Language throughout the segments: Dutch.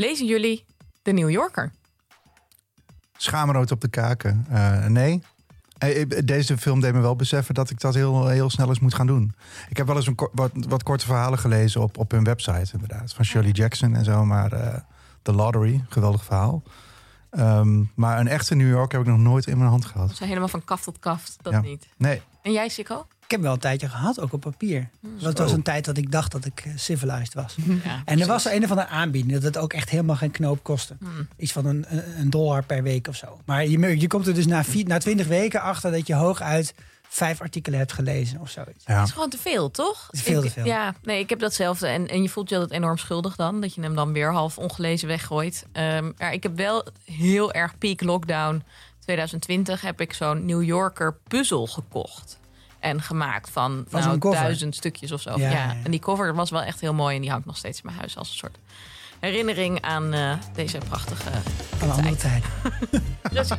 Lezen jullie de New Yorker? Schaamrood op de kaken. Eh, nee. Eh, Deze film deed me wel beseffen dat ik dat heel, heel snel eens moet gaan doen. Ik heb wel eens een, wat, wat korte verhalen gelezen op, op hun website, inderdaad. Van Shirley Jackson en zo. Maar eh The Lottery, geweldig verhaal. Ehm, maar een echte New York heb ik nog nooit in mijn hand gehad. Zijn helemaal van kaft tot kaft? Dat Ja. niet. Nee. En jij, Sikko? Ik heb wel een tijdje gehad, ook op papier. Want het was een tijd dat ik dacht dat ik eh, civilized was. Ja, En er was een of andere aanbieding dat het ook echt helemaal geen knoop kostte. Hmm. Iets van een, een dollar per week of zo. Maar je, je komt er dus na, vier, na 20 weken achter dat je hooguit vijf artikelen hebt gelezen of zoiets. Ja. Het is gewoon te veel, toch? Het is veel te Ik- veel. Ja, nee, ik heb datzelfde. En, en je voelt je altijd enorm schuldig dan. Dat je hem dan weer half ongelezen weggooit. Ehm, maar ik heb wel heel erg peak lockdown 2020... heb ik zo'n New Yorker puzzel gekocht. En gemaakt van Van nou, duizend stukjes of zo. Ja. En die cover was wel echt heel mooi. En die hangt nog steeds in mijn huis als een soort herinnering aan eh, deze prachtige Van andere tijden. Precies.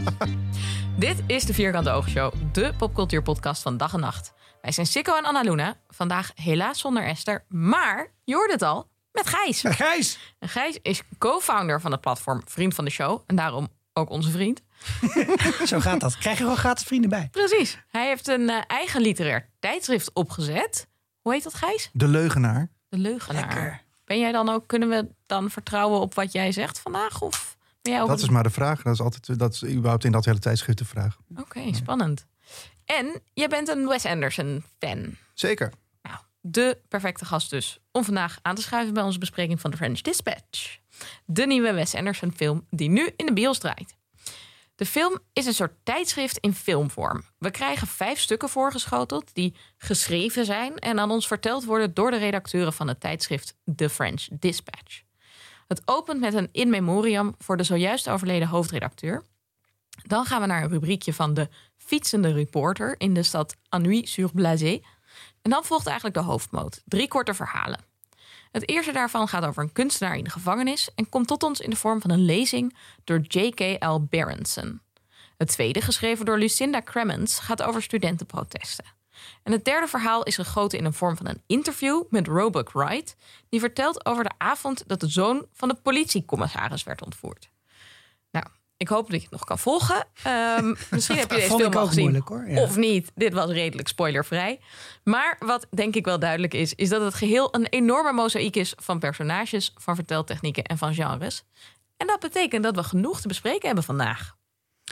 Dit is de Vierkante Oogshow, de popcultuurpodcast van dag en nacht. Wij zijn Sikko en Annaluna. Vandaag helaas zonder Esther, maar je hoorde het al, met Gijs. Gijs! En Gijs is co-founder van het platform Vriend van de Show. En daarom ook onze vriend. Zo gaat dat. Krijg je gewoon gratis vrienden bij. Precies. Hij heeft een eh, eigen literair tijdschrift opgezet. Hoe heet dat, Gijs? De Leugenaar. De Leugenaar. Lekker. Ben jij dan ook, kunnen we dan vertrouwen op wat jij zegt vandaag? Of ben jij ook Dat is maar de vraag. Dat is altijd dat is überhaupt in dat hele tijdschrift de vraag. Oké, spannend. En jij bent een Wes Anderson fan. Zeker. Nou, de perfecte gast dus om vandaag aan te schuiven bij onze bespreking van The French Dispatch. De nieuwe Wes Anderson film die nu in de bios draait. De film is een soort tijdschrift in filmvorm. We krijgen vijf stukken voorgeschoteld die geschreven zijn en aan ons verteld worden door de redacteuren van het tijdschrift The French Dispatch. Het opent met een in memoriam voor de zojuist overleden hoofdredacteur. Dan gaan we naar een rubriekje van de fietsende reporter in de stad Annui-sur-Blasé. En dan volgt eigenlijk de hoofdmoot. Drie korte verhalen. Het eerste daarvan gaat over een kunstenaar in de gevangenis en komt tot ons in de vorm van een lezing door J.K.L. Berenson. Het tweede, geschreven door Lucinda Cremens, gaat over studentenprotesten. En het derde verhaal is gegoten in een vorm van een interview met Roebuck Wright, die vertelt over de avond dat de zoon van de politiecommissaris werd ontvoerd. Ik hoop dat je het nog kan volgen. Ehm, misschien heb je deze film al gezien. moeilijk, hoor. Ja. Of niet. Dit was redelijk spoilervrij. Maar wat denk ik wel duidelijk is, is dat het geheel een enorme mozaïek is van personages, van verteltechnieken en van genres. En dat betekent dat we genoeg te bespreken hebben vandaag.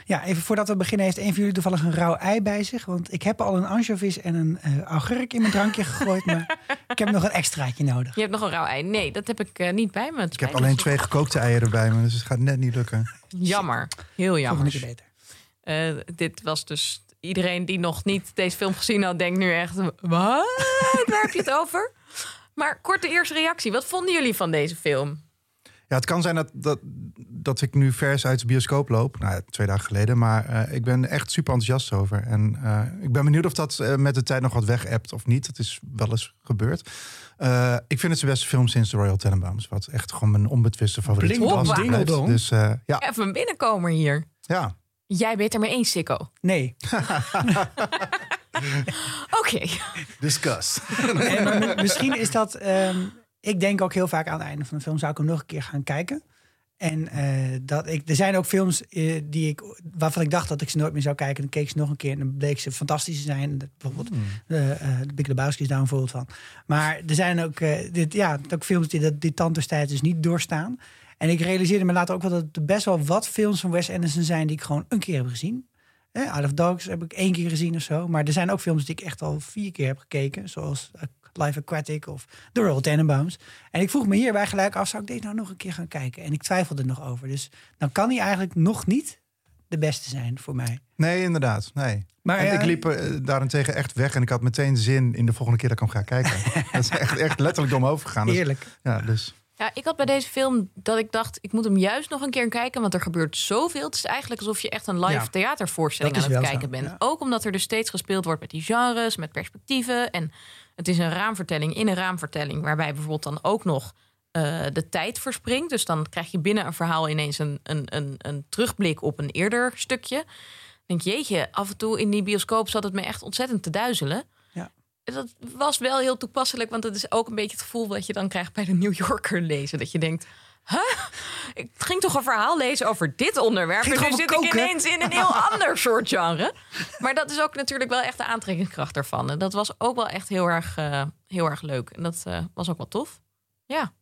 Ja, even voordat we beginnen, heeft een van jullie toevallig een rauw ei bij zich? Want ik heb al een anchovies en een eh, augurk in mijn drankje gegooid, maar ik heb nog een extraatje nodig. Je hebt nog een rauw ei. Nee, dat heb ik eh, niet bij me. Ik heb alleen twee gekookte eieren bij me, dus het gaat net niet lukken. Jammer. Heel Volgende jammer. keer beter. Eh, dit was dus iedereen die nog niet deze film gezien had, denkt nu echt: wat? Waar heb je het over? Maar korte eerste reactie. Wat vonden jullie van deze film? Ja, het kan zijn dat, dat, dat ik nu vers uit de bioscoop loop. Nou, twee dagen geleden. Maar eh, ik ben echt super enthousiast over. En eh, ik ben benieuwd of dat eh, met de tijd nog wat weg appt of niet. Dat is wel eens gebeurd. Eh, ik vind het de beste film sinds de Royal Tenenbaums. Wat echt gewoon mijn onbetwiste favoriet was. en. Dus eh, ja, Even een binnenkomer hier. ja. Jij bent er mee eens, Sikko. Nee, Oké. Discuss. Mi- misschien is dat. ehm, ik denk ook heel vaak aan het einde van de film zou ik hem nog een keer gaan kijken. En eh, dat ik, er zijn ook films eh, die ik, waarvan ik dacht dat ik ze nooit meer zou kijken. Dan keek ik ze nog een keer en dan bleek ze fantastisch te zijn. Bijvoorbeeld eh, de Big Lebowski is daar een voorbeeld van. Maar er zijn ook, dit, ja, ook films die dat, die tand des tijds dus niet doorstaan. En ik realiseerde me later ook wel dat er best wel wat films van Wes Anderson zijn die ik gewoon een keer heb gezien. Eh, Out of Dogs heb ik één keer gezien of zo. Maar er zijn ook films die ik echt al vier keer heb gekeken. Zoals eh, Life Aquatic of The Royal Tenenbaums. En ik vroeg me hierbij gelijk af, zou ik deze nou nog een keer gaan kijken? En ik twijfelde er nog over. Dus dan kan hij eigenlijk nog niet de beste zijn voor mij. Nee, inderdaad. Nee. Maar en ja, ik liep eh, daarentegen echt weg en ik had meteen zin in de volgende keer dat ik hem ga kijken. dat is echt, echt letterlijk dom overgegaan. Dus- Eerlijk. ja, dus Ja, ik had bij deze film dat ik dacht, ik moet hem juist nog een keer kijken, want er gebeurt zoveel. Het is eigenlijk alsof je echt een live Ja, theatervoorstelling aan het kijken zo, bent. ja. Ook omdat er dus steeds gespeeld wordt met die genres, met perspectieven. En het is een raamvertelling in een raamvertelling, waarbij bijvoorbeeld dan ook nog eh, de tijd verspringt. Dus dan krijg je binnen een verhaal ineens een, een, een, een terugblik op een eerder stukje. Denk, jeetje, af en toe in die bioscoop zat het me echt ontzettend te duizelen. Ja. Dat was wel heel toepasselijk, want het is ook een beetje het gevoel dat je dan krijgt bij de New Yorker lezen. Dat je denkt, huh? ik ging toch een verhaal lezen over dit onderwerp. Ging en nu zit ik ineens in een heel ander soort genre. Maar dat is ook natuurlijk wel echt de aantrekkingskracht ervan. En dat was ook wel echt heel erg, eh, heel erg leuk. En dat eh, was ook wel tof. Ja.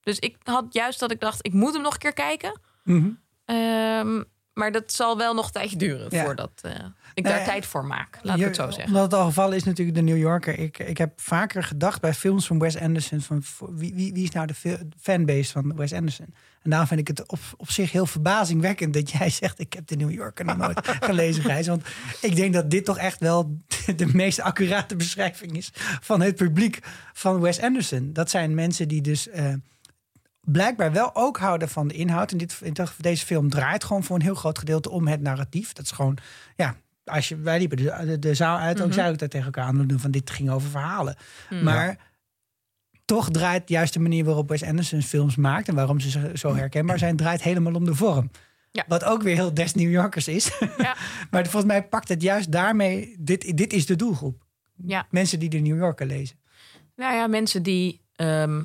Dus ik had juist dat ik dacht, ik moet hem nog een keer kijken. Mhm. Ehm, maar dat zal wel nog een tijdje duren Ja. voordat eh, ik daar tijd voor maak. Laat ik het zo zeggen. Omdat het al gevallen is natuurlijk de New Yorker. Ik, ik heb vaker gedacht bij films van Wes Anderson... van wie, wie, wie is nou de fanbase van Wes Anderson? En daarom vind ik het op, op zich heel verbazingwekkend... dat jij zegt, ik heb de New Yorker nog nooit gelezen, Gijs. Want ik denk dat dit toch echt wel de meest accurate beschrijving is... van het publiek van Wes Anderson. Dat zijn mensen die dus... eh, blijkbaar wel ook houden van de inhoud. En dit, deze film draait gewoon voor een heel groot gedeelte om het narratief. Dat is gewoon, ja, als je, wij liepen de, de, de zaal uit, ook Mhm. zei ik dat tegen elkaar aan doen van dit ging over verhalen. Hmm. Maar toch draait juist de manier waarop Wes Anderson films maakt en waarom ze zo- zo herkenbaar zijn, draait helemaal om de vorm. Ja. Wat ook weer heel des New Yorkers is. Ja. maar volgens mij pakt het juist daarmee, dit, dit is de doelgroep. Ja. Mensen die de New Yorker lezen. Nou ja, mensen die, ehm,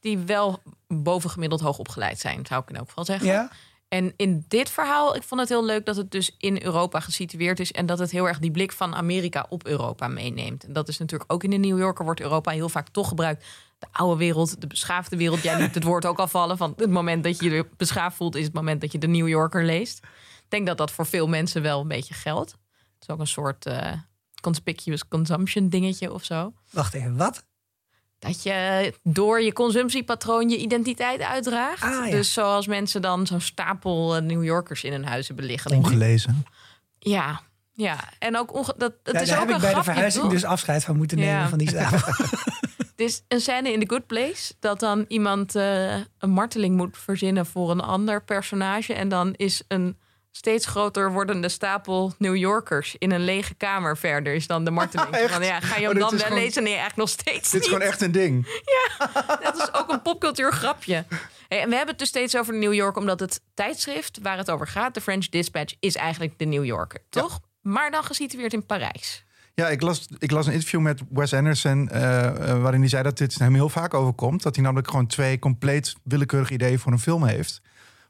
die wel bovengemiddeld hoog opgeleid zijn, zou ik in elk geval zeggen. Ja? En in dit verhaal, ik vond het heel leuk dat het dus in Europa gesitueerd is. En dat het heel erg die blik van Amerika op Europa meeneemt. En dat is natuurlijk ook in de New Yorker wordt Europa heel vaak toch gebruikt. De oude wereld, de beschaafde wereld. Jij liet het woord ook al vallen. Van het moment dat je je beschaafd voelt, is het moment dat je de New Yorker leest. Ik denk dat dat voor veel mensen wel een beetje geldt. Het is ook een soort eh, conspicuous consumption dingetje of zo. Wacht even, wat? Dat je door je consumptiepatroon je identiteit uitdraagt. Ah, ja. Dus zoals mensen dan zo'n stapel eh, New Yorkers in hun huis hebben liggen. Ongelezen. Ja, ja. En ook onge- dat, het Ja, is daar ook heb ik een bij de verhuizing dus afscheid van moeten nemen Ja. van die stapel. Het is een scène in The Good Place dat dan iemand eh, een marteling moet verzinnen voor een ander personage. En dan is een steeds groter wordende stapel New Yorkers in een lege kamer verder. Is dan de marteling. Van, ja, ga je Oh, hem dan wel gewoon- lezen? Nee, eigenlijk nog steeds Dit is gewoon echt een ding. Dat is ook een popcultuur grapje. Hey, en we hebben het dus steeds over New York, omdat het tijdschrift waar het over gaat, de French Dispatch, is eigenlijk de New Yorker, toch? Maar dan gesitueerd in Parijs. Ja, ik las, ik las een interview met Wes Anderson... eh, eh, waarin hij zei dat dit hem heel vaak overkomt. Dat hij namelijk gewoon twee compleet willekeurige ideeën voor een film heeft.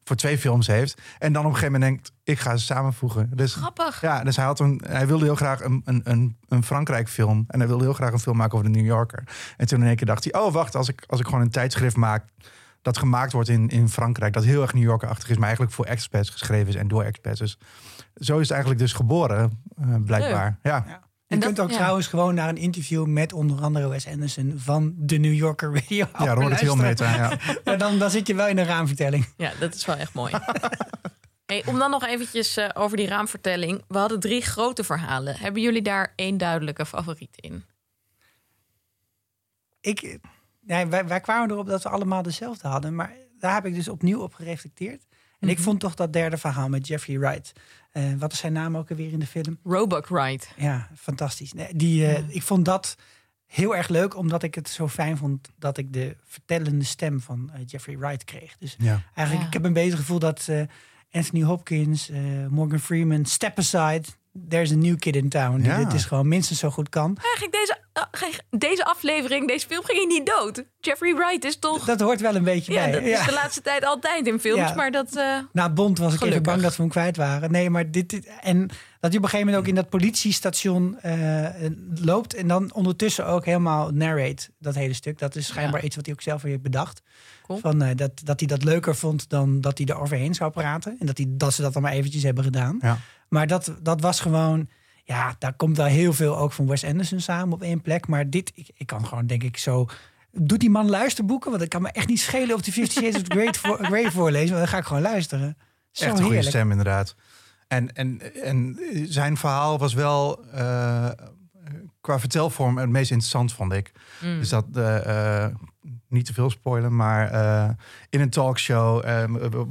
Voor twee films heeft. En dan op een gegeven moment denkt, ik ga ze samenvoegen. Dus, Grappig. ja, dus hij, had een, hij wilde heel graag een, een, een, een Frankrijk film. En hij wilde heel graag een film maken over de New Yorker. En toen in één keer dacht hij, oh wacht, als ik, als ik gewoon een tijdschrift maak... dat gemaakt wordt in, in Frankrijk, dat heel erg New Yorker-achtig is... maar eigenlijk voor expats geschreven is en door expats. Dus zo is het eigenlijk dus geboren, eh, blijkbaar. Ja. Ja. Je En dat- kunt ook ja. trouwens gewoon naar een interview met onder andere Wes Anderson van de New Yorker Radio. Ja, Robert heel meta. Ja. Ja, dan, dan zit je wel in een raamvertelling. Ja, dat is wel echt mooi. Hey, om dan nog eventjes eh, over die raamvertelling. We hadden drie grote verhalen. Hebben jullie daar één duidelijke favoriet in? Ik, wij, wij kwamen erop dat we allemaal dezelfde hadden, maar daar heb ik dus opnieuw op gereflecteerd. En ik Mhm. vond toch dat derde verhaal met Jeffrey Wright. Eh, wat is zijn naam ook alweer in de film? Roebuck Ride. Ja, fantastisch. Nee, die, eh, Ja. Ik vond dat heel erg leuk, omdat ik het zo fijn vond dat ik de vertellende stem van eh, Jeffrey Wright kreeg. Dus Ja. eigenlijk, Ja. ik heb een beetje het gevoel dat eh, Anthony Hopkins, eh, Morgan Freeman, step aside. There's a new kid in town. Die Ja. dit is gewoon minstens zo goed kan. Eigenlijk deze, uh, deze aflevering, deze film ging niet dood. Jeffrey Wright is toch... Dat hoort wel een beetje ja, bij. dat is de laatste tijd altijd in films. Ja. Maar dat... eh, Na Bond was ik even Gelukkig. bang dat we hem kwijt waren. Nee, maar dit, dit- en dat hij op een gegeven moment ook in dat politiestation eh, loopt en dan ondertussen ook helemaal narrate dat hele stuk. Dat is schijnbaar Ja. iets wat hij ook zelf weer heeft bedacht. Cool. Van, eh, dat, dat hij dat leuker vond dan dat hij er overheen zou praten. En dat, hij, dat ze dat dan maar eventjes hebben gedaan. Ja. Maar dat, dat was gewoon... Ja, daar komt wel heel veel ook van Wes Anderson samen op één plek. Maar dit, ik, ik kan gewoon denk ik zo... Doet die man luisterboeken? Want ik kan me echt niet schelen of die Fifty Shades of Grey, voor, Grey voorlezen. Want dan ga ik gewoon luisteren. Zo Echt een goede heerlijk. stem, inderdaad. En, en, en zijn verhaal was wel eh, qua vertelvorm het meest interessant, vond ik. mm. Dus dat, eh, niet te veel spoilen, maar eh, in een talkshow eh, w-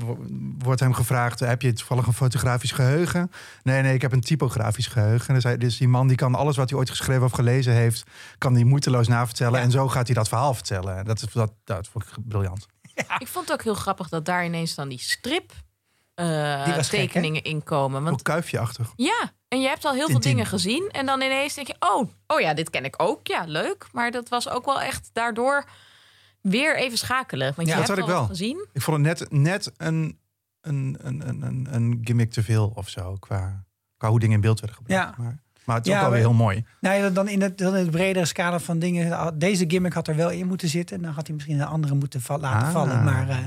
wordt hem gevraagd: heb je toevallig een fotografisch geheugen? Nee, nee, ik heb een typografisch geheugen. Dus, hij, dus die man die kan alles wat hij ooit geschreven of gelezen heeft, kan hij moeiteloos navertellen. Ja. En zo gaat hij dat verhaal vertellen. Dat, is, dat, dat vond ik briljant. Ik vond het ook heel grappig dat daar ineens dan die strip eh, Die hè? tekeningen in komen. Want Ook kuifje-achtig. ja, en je hebt al heel veel dingen gezien. En dan ineens denk je, oh, oh ja, dit ken ik ook. Ja, leuk. Maar dat was ook wel echt daardoor weer even schakelen. Want Ja, je dat hebt had ik al wel. gezien. Ik vond het net, net een, een, een, een, een, een gimmick te veel of zo. Qua, qua hoe dingen in beeld werden gebracht. Ja. Maar, maar het is Ja, ook wel weer maar- heel mooi. Nou ja, dan in het, dan in het bredere scala van dingen. Deze gimmick had er wel in moeten zitten. Dan had hij misschien een andere moeten laten Ah, vallen. Maar eh,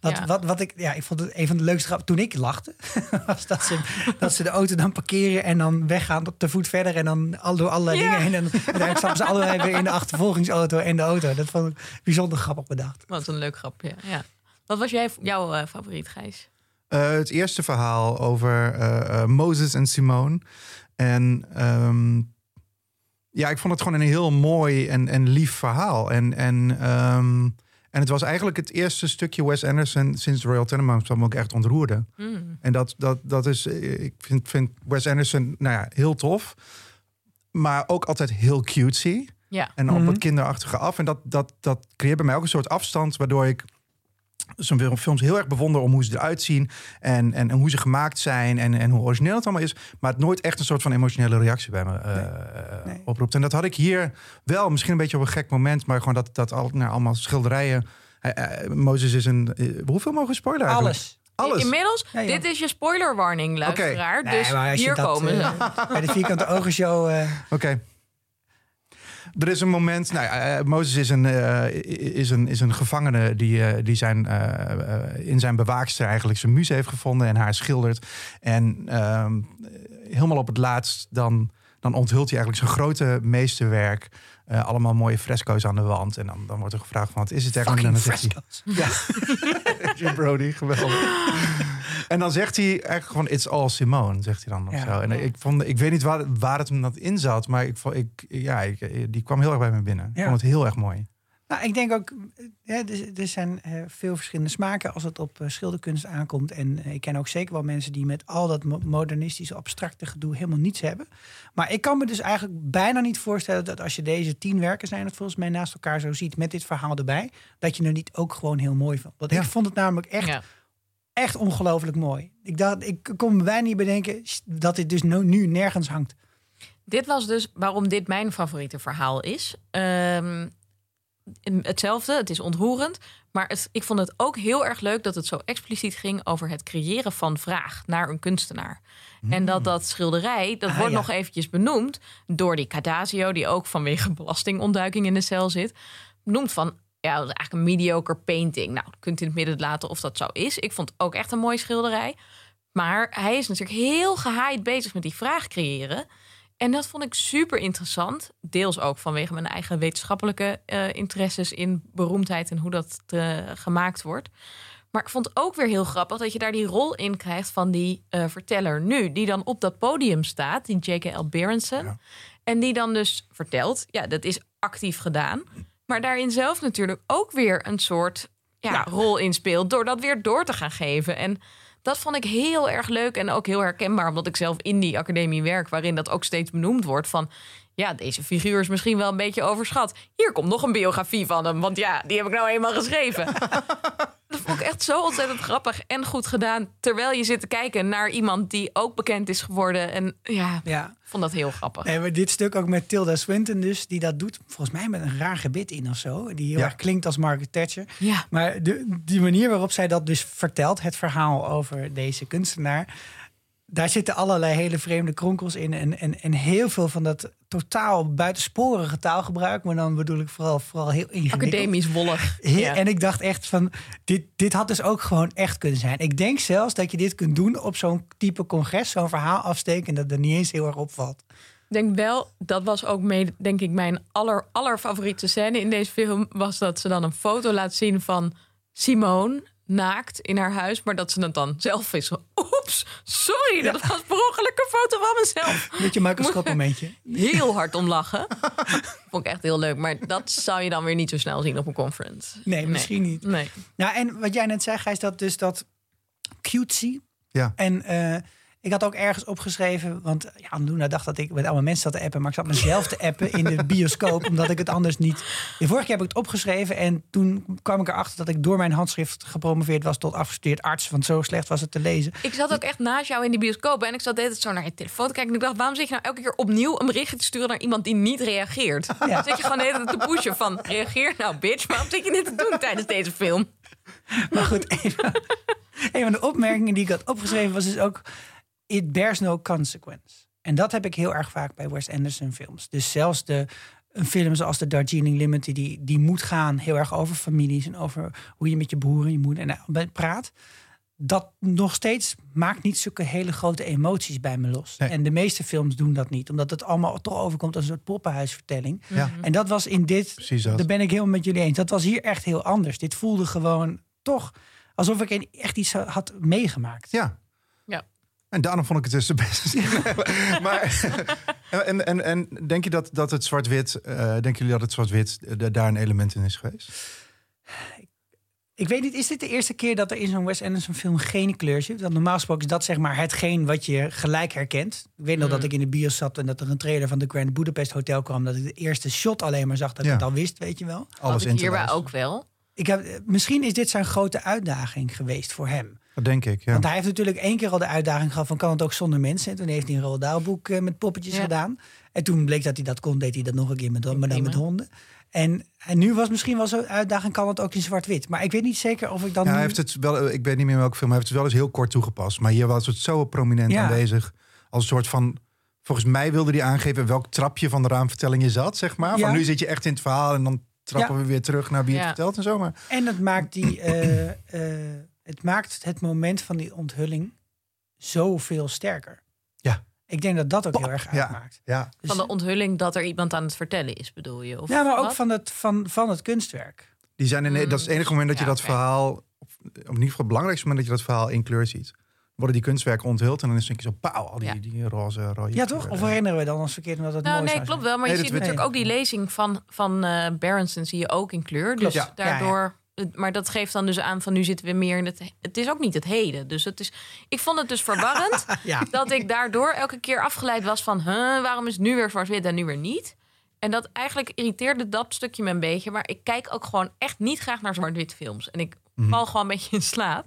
wat, Ja. wat, wat ik, ja, ik vond het een van de leukste grappen. Toen ik lachte, was dat ze, dat ze de auto dan parkeren en dan weggaan op de voet verder. En dan al door allerlei Ja. dingen heen. En uiteindelijk stappen ze allebei weer in de achtervolgingsauto en de auto. Dat vond ik bijzonder grappig bedacht. Wat een leuk grapje. Ja. Wat was jij, jouw eh, favoriet, Gijs? Eh, het eerste verhaal over eh, eh, Moses en Simone. En ehm, ja, ik vond het gewoon een heel mooi en, en lief verhaal. En, en, ehm, en het was eigenlijk het eerste stukje Wes Anderson sinds Royal Tenenbaums dat me ook echt ontroerde. Hmm. En dat, dat, dat is, eh, ik vind, vind Wes Anderson nou ja, heel tof. Maar ook altijd heel cutesy. Ja. En op Mhm. het kinderachtige af. En dat, dat, dat creëert bij mij ook een soort afstand, waardoor ik zo'n films heel erg bewonder om hoe ze eruit zien en, en, en hoe ze gemaakt zijn en, en hoe origineel het allemaal is. Maar het nooit echt een soort van emotionele reactie bij me eh, eh, Nee. oproept. En dat had ik hier wel, misschien een beetje op een gek moment, maar gewoon dat, dat al, nou, allemaal schilderijen. Eh, eh, Mozes is een. hoeveel mogen we spoileren? eigenlijk? Alles. Alles. Inmiddels, Ja, ja. dit is je spoiler warning, luisteraar. Nee, dus hier dat, komen ze. Bij de vierkante ogen show. eh, Oké. Er is een moment. Nou, ja, eh, Mozes is een, eh, is, een, is een gevangene die, eh, die zijn, in zijn bewaakster eigenlijk zijn muze heeft gevonden en haar schildert. En ehm, helemaal op het laatst dan, dan onthult hij eigenlijk zijn grote meesterwerk. Allemaal mooie fresco's aan de wand. En dan, dan wordt er gevraagd van wat is het eigenlijk? En fucking dan hij, fresco's. Jim Brody, geweldig. En dan zegt hij eigenlijk gewoon it's all Simone, zegt hij dan of Ja. zo. En ik, vond, ik weet niet waar, waar het hem dat in zat, maar ik, vond- ik, ja, ik, die kwam heel erg bij me binnen. Ik Ja. vond het heel erg mooi. Nou, ik denk ook, ja, er, er zijn eh, veel verschillende smaken als het op eh, schilderkunst aankomt. En eh, ik ken ook zeker wel mensen die met al dat mo- modernistische, abstracte gedoe helemaal niets hebben. Maar ik kan me dus eigenlijk bijna niet voorstellen dat als je deze tien werken zijn het volgens mij naast elkaar zo ziet met dit verhaal erbij, dat je er niet ook gewoon heel mooi vond. Want Ja. ik vond het namelijk echt, Ja. Echt ongelooflijk mooi. Ik dacht, ik kon me bijna niet bedenken dat dit dus nu, nu nergens hangt. Dit was dus waarom dit mijn favoriete verhaal is. Ehm, hetzelfde, het is ontroerend. Maar het, ik vond het ook heel erg leuk dat het zo expliciet ging over het creëren van vraag naar een kunstenaar. En dat dat schilderij, dat Ah, wordt ja. nog eventjes benoemd door die Cardasio, die ook vanwege belastingontduiking in de cel zit. Noemt van, ja, dat is eigenlijk een mediocre painting. Nou, kunt in het midden laten of dat zo is. Ik vond het ook echt een mooi schilderij. Maar hij is natuurlijk heel gehaaid bezig met die vraag creëren. En dat vond ik super interessant. Deels ook vanwege mijn eigen wetenschappelijke eh, interesses in beroemdheid en hoe dat eh, gemaakt wordt. Maar ik vond ook weer heel grappig dat je daar die rol in krijgt van die eh, verteller nu, die dan op dat podium staat, die J.K.L. Berenson. Ja. En die dan dus vertelt, ja, dat is actief gedaan. Maar daarin zelf natuurlijk ook weer een soort ja, Ja. rol in speelt door dat weer door te gaan geven. En dat vond ik heel erg leuk en ook heel herkenbaar, omdat ik zelf in die academie werk, waarin dat ook steeds benoemd wordt van. Ja, deze figuur is misschien wel een beetje overschat. Hier komt nog een biografie van hem, want ja, die heb ik nou eenmaal geschreven. dat vond ik echt zo ontzettend grappig en goed gedaan. Terwijl je zit te kijken naar iemand die ook bekend is geworden. En ja, vond dat heel grappig. Nee, maar dit stuk ook met Tilda Swinton dus, die dat doet. Volgens mij met een raar gebit in of zo. Die heel Ja. erg klinkt als Margaret Thatcher. Ja, Maar de, die manier waarop zij dat dus vertelt, het verhaal over deze kunstenaar... daar zitten allerlei hele vreemde kronkels in. En, en, en heel veel van dat totaal buitensporige taalgebruik. Maar dan bedoel ik vooral, vooral heel ingewikkeld. academisch wollig. Ja. En ik dacht echt van, dit, dit had dus ook gewoon echt kunnen zijn. Ik denk zelfs dat je dit kunt doen op zo'n type congres, zo'n verhaal afsteken... en dat er niet eens heel erg opvalt. Ik denk wel, dat was ook mee, denk ik, mijn aller, allerfavoriete scène in deze film. Was dat ze dan een foto laat zien van Simone naakt in haar huis. Maar dat ze het dan zelf is. Oeps, sorry, dat was per ongeluk een foto van mezelf. Beetje Michael momentje. Heel hard om lachen. Vond ik echt heel leuk. Maar dat zou je dan weer niet zo snel zien op een conference. Nee, misschien niet. Nee. Nou, en wat jij net zei, Gijs, dat dus dat cutesy. Ja. En eh, Ik had ook ergens opgeschreven, want ja, dacht dat ik met allemaal mensen zat te appen, maar ik zat mezelf te appen in de bioscoop, omdat ik het anders niet. De vorige keer heb ik het opgeschreven en toen kwam ik erachter dat ik door mijn handschrift gepromoveerd was tot afgestudeerd arts, want zo slecht was het te lezen. Ik zat ook echt naast jou in die bioscoop en ik zat altijd zo naar je telefoon te kijken. En ik dacht, waarom zit je nou elke keer opnieuw een berichtje te sturen naar iemand die niet reageert? Ja. Dan zit je gewoon de hele tijd te pushen van, reageer nou bitch, waarom zit je dit te doen tijdens deze film? Maar goed, een van, een van de opmerkingen die ik had opgeschreven was dus ook: It bears no consequence. En dat heb ik heel erg vaak bij Wes Anderson films. Dus zelfs de een film zoals de Darjeeling Limited, die, die moet gaan heel erg over families en over hoe je met je broer en je moeder en eh, praat. Dat nog steeds maakt niet zulke hele grote emoties bij me los. Nee. En de meeste films doen dat niet, omdat het allemaal toch overkomt als een soort poppenhuisvertelling. Ja, En dat was in dit precies dat. daar ben ik helemaal met jullie eens. Dat was hier echt heel anders. Dit voelde gewoon toch alsof ik echt iets had meegemaakt. Ja. En daarom vond ik het dus de beste. maar en, en, en denk je dat, dat het zwart-wit, eh denken jullie dat het zwart-wit eh, daar een element in is geweest? Ik weet niet, is dit de eerste keer dat er in zo'n Wes Anderson film geen kleur zit? Want normaal gesproken is dat zeg maar hetgeen wat je gelijk herkent. Ik weet nog Mm. dat ik in de bios zat en dat er een trailer van de Grand Budapest Hotel kwam. Dat ik de eerste shot alleen maar zag dat Ja. ik het al wist, weet je wel. Alles Had ik hierbij ook wel. Ik heb, eh, misschien is dit zijn grote uitdaging geweest voor hem. Dat denk ik, ja. Want hij heeft natuurlijk één keer al de uitdaging gehad van kan het ook zonder mensen. En toen heeft hij een Roald Dahl boek eh, met poppetjes Ja. gedaan. En toen bleek dat hij dat kon, deed hij dat nog een keer met, maar dan met honden. En, en nu was misschien wel zo'n uitdaging, kan het ook in zwart-wit. Maar ik weet niet zeker of ik dan Ja, nu... hij heeft het wel, eh, ik weet niet meer welke film, hij heeft het wel eens heel kort toegepast. Maar hier was het zo prominent Ja. aanwezig. Als een soort van, volgens mij wilde hij aangeven welk trapje van de raamvertelling je zat, zeg maar. Ja. Van nu zit je echt in het verhaal en dan trappen Ja. we weer terug naar wie het Ja. vertelt en zo. Maar En het maakt, die, eh, eh, het maakt het moment van die onthulling zoveel sterker. Ja. Ik denk dat dat ook heel erg Ja. uitmaakt. ja, Dus- Van de onthulling dat er iemand aan het vertellen is, bedoel je? Of ja, maar ook wat? van het, van, van het kunstwerk. die zijn in, dat is het enige moment dat je Ja, dat verhaal, of in ieder geval het belangrijkste moment dat je dat verhaal in kleur ziet. Worden die kunstwerken onthuld en dan is het een keer zo pauw, al die, Ja. die roze, rode Ja, toch? Of herinneren we dan ons verkeerd omdat het Nou, mooi nee, zou klopt zijn? wel. Maar je ziet natuurlijk ook die lezing van, van eh Berenson zie je ook in kleur. Dus daardoor... Maar dat geeft dan dus aan van nu zitten we meer in het... Het is ook niet het heden. Dus het is... Ik vond het dus verwarrend Ja. dat ik daardoor elke keer afgeleid was van... Huh, waarom is het nu weer zwart-wit en nu weer niet? En dat eigenlijk irriteerde dat stukje me een beetje. Maar ik kijk ook gewoon echt niet graag naar zwart-wit films. En ik val gewoon een beetje in slaap.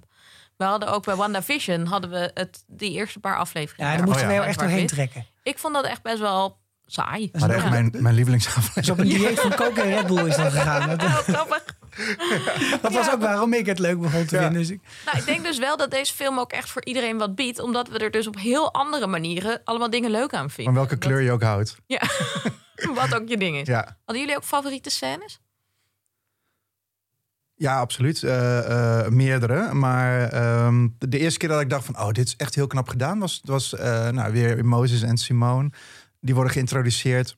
We hadden ook bij WandaVision hadden we het, die eerste paar afleveringen. Ja, daar moeten Oh, we heel echt doorheen trekken. Ik vond dat echt best wel saai. Maar echt Ja. mijn, mijn Dus lievelingsaflevering. op een dieet van koken en Red Bull is dat gegaan. Dat, Ja, grappig. dat was ook waarom ik het leuk begon te Ja. vinden. Dus ik, Nou, ik denk dus wel dat deze film ook echt voor iedereen wat biedt. Omdat we er dus op heel andere manieren allemaal dingen leuk aan vinden. Van welke Dat- kleur je ook houdt. Ja, wat ook je ding is. Ja, Hadden jullie ook favoriete scènes? ja absoluut. Eh, eh, meerdere. Maar ehm, de eerste keer dat ik dacht van... oh, dit is echt heel knap gedaan... was, was eh, nou, weer Moses en Simone. Die worden geïntroduceerd...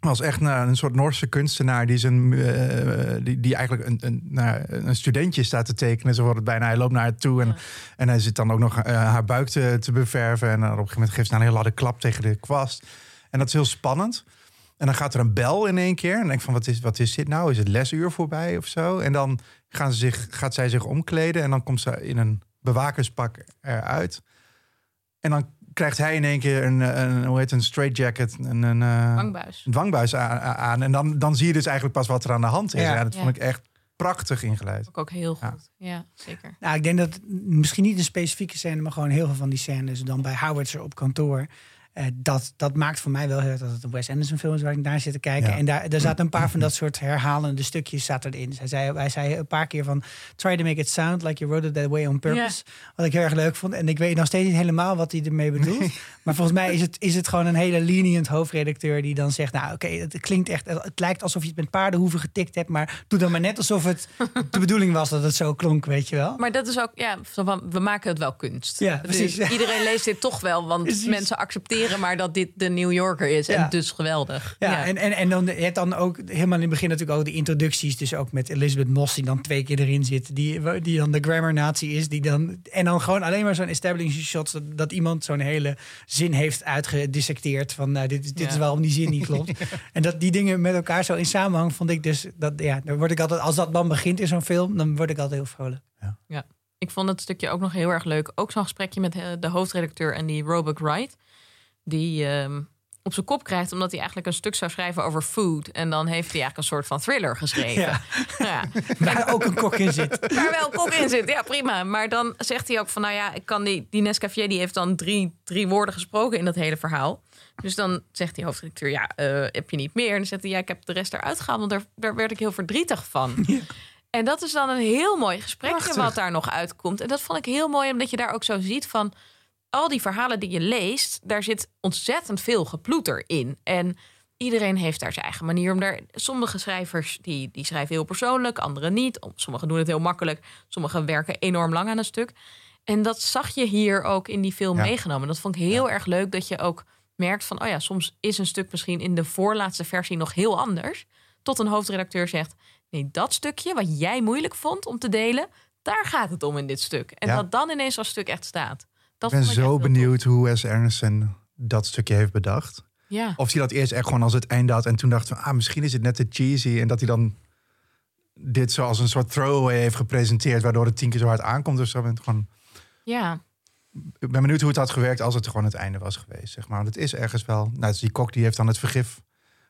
was echt nou, een soort Noorse kunstenaar... die, zijn, eh, die, die eigenlijk een, een, nou, een studentje staat te tekenen. Zo wordt het bijna. Hij loopt naar haar toe... en, Ja. en hij zit dan ook nog eh, haar buik te, te beverven. En dan op een gegeven moment geeft ze een heel harde klap tegen de kwast. En dat is heel spannend. En dan gaat er een bel in één keer. En dan denk ik van, wat is, wat is dit nou? Is het lesuur voorbij of zo? En dan gaan ze zich, gaat zij zich omkleden. En dan komt ze in een bewakerspak eruit. En dan krijgt hij in één keer een, een hoe heet het, een straight jacket. Een, een, eh, Wangbuis. een dwangbuis aan. En dan, dan zie je dus eigenlijk pas wat er aan de hand is. Ja. Ja, dat Ja. vond ik echt prachtig ingeleid. Vond ik ook heel Ja. goed. Ja, zeker. nou, ik denk dat misschien niet een specifieke scène, maar gewoon heel veel van die scènes dan bij Howardser op kantoor. Eh, dat, dat maakt voor mij wel heel erg dat het een Wes Anderson film is waar ik naar zit te kijken. Ja. En daar, daar zaten een paar van dat soort herhalende stukjes zaten erin. Hij zei, hij zei een paar keer van try to make it sound like you wrote it that way on purpose. Wat ik heel erg leuk vond. En ik weet nog steeds niet helemaal wat hij ermee bedoelt. Maar volgens mij is het, is het gewoon een hele lenient hoofdredacteur die dan zegt, nou oké, het klinkt echt, het lijkt alsof je het met paardenhoeven getikt hebt, maar doe dan maar net alsof het de bedoeling was dat het zo klonk, weet je wel. Maar dat is ook, ja, we maken het wel kunst. Ja, Dus precies. Iedereen leest dit toch wel, want Precies. mensen accepteren maar dat dit de New Yorker is. Ja. En dus geweldig. Ja, En, en, en dan, je hebt dan ook helemaal in het begin natuurlijk ook de introducties. Dus ook met Elizabeth Moss, die dan twee keer erin zit. Die, die dan de grammar nazi is. Die dan, en dan gewoon alleen maar zo'n establishing shot. Dat, dat iemand zo'n hele zin heeft uitgedissecteerd. Van nou, dit, is- dit Ja. is waarom die zin niet klopt. En dat die dingen met elkaar zo in samenhang vond ik dus. Dat, ja, dan word ik altijd, als dat dan begint in zo'n film, dan word ik altijd heel vrolijk. Ik vond het stukje ook nog heel erg leuk. Ook zo'n gesprekje met eh, de hoofdredacteur en die Roebuck Wright. Die ehm, op zijn kop krijgt omdat hij eigenlijk een stuk zou schrijven over food. En dan heeft hij eigenlijk een soort van thriller geschreven. Ja. Ja. Waar ook een kok in zit. Waar wel kok in zit, ja prima. Maar dan zegt hij ook van, nou ja, ik kan die, die Nescafé die heeft dan drie, drie woorden gesproken in dat hele verhaal. Dus dan zegt die hoofdredacteur, ja, eh, heb je niet meer? En dan zegt hij, ja, ik heb de rest eruit gehaald, want daar, daar werd ik heel verdrietig van. En dat is dan een heel mooi gesprekje Prachtig. wat daar nog uitkomt. En dat vond ik heel mooi, omdat je daar ook zo ziet van... al die verhalen die je leest, daar zit ontzettend veel geploeter in. En iedereen heeft daar zijn eigen manier om daar... Sommige schrijvers die, die schrijven heel persoonlijk, anderen niet. Sommigen doen het heel makkelijk, sommigen werken enorm lang aan een stuk. En dat zag je hier ook in die film Ja. meegenomen. Dat vond ik heel erg leuk, dat je ook merkt van... oh ja, soms is een stuk misschien in de voorlaatste versie nog heel anders... tot een hoofdredacteur zegt... nee, dat stukje wat jij moeilijk vond om te delen... daar gaat het om in dit stuk. En Ja. dat dan ineens als stuk echt staat. Dat Ik ben zo benieuwd hoe Wes Anderson dat stukje heeft bedacht. Ja. Of hij dat eerst echt gewoon als het einde had en toen dacht van, ah, misschien is het net te cheesy. En dat hij dan dit zo als een soort throwaway heeft gepresenteerd, waardoor het tien keer zo hard aankomt. Dus zo ben ik gewoon, ja. ik ben benieuwd hoe het had gewerkt als het gewoon het einde was geweest, zeg maar. Want het is ergens wel, nou, die kok die heeft dan het vergif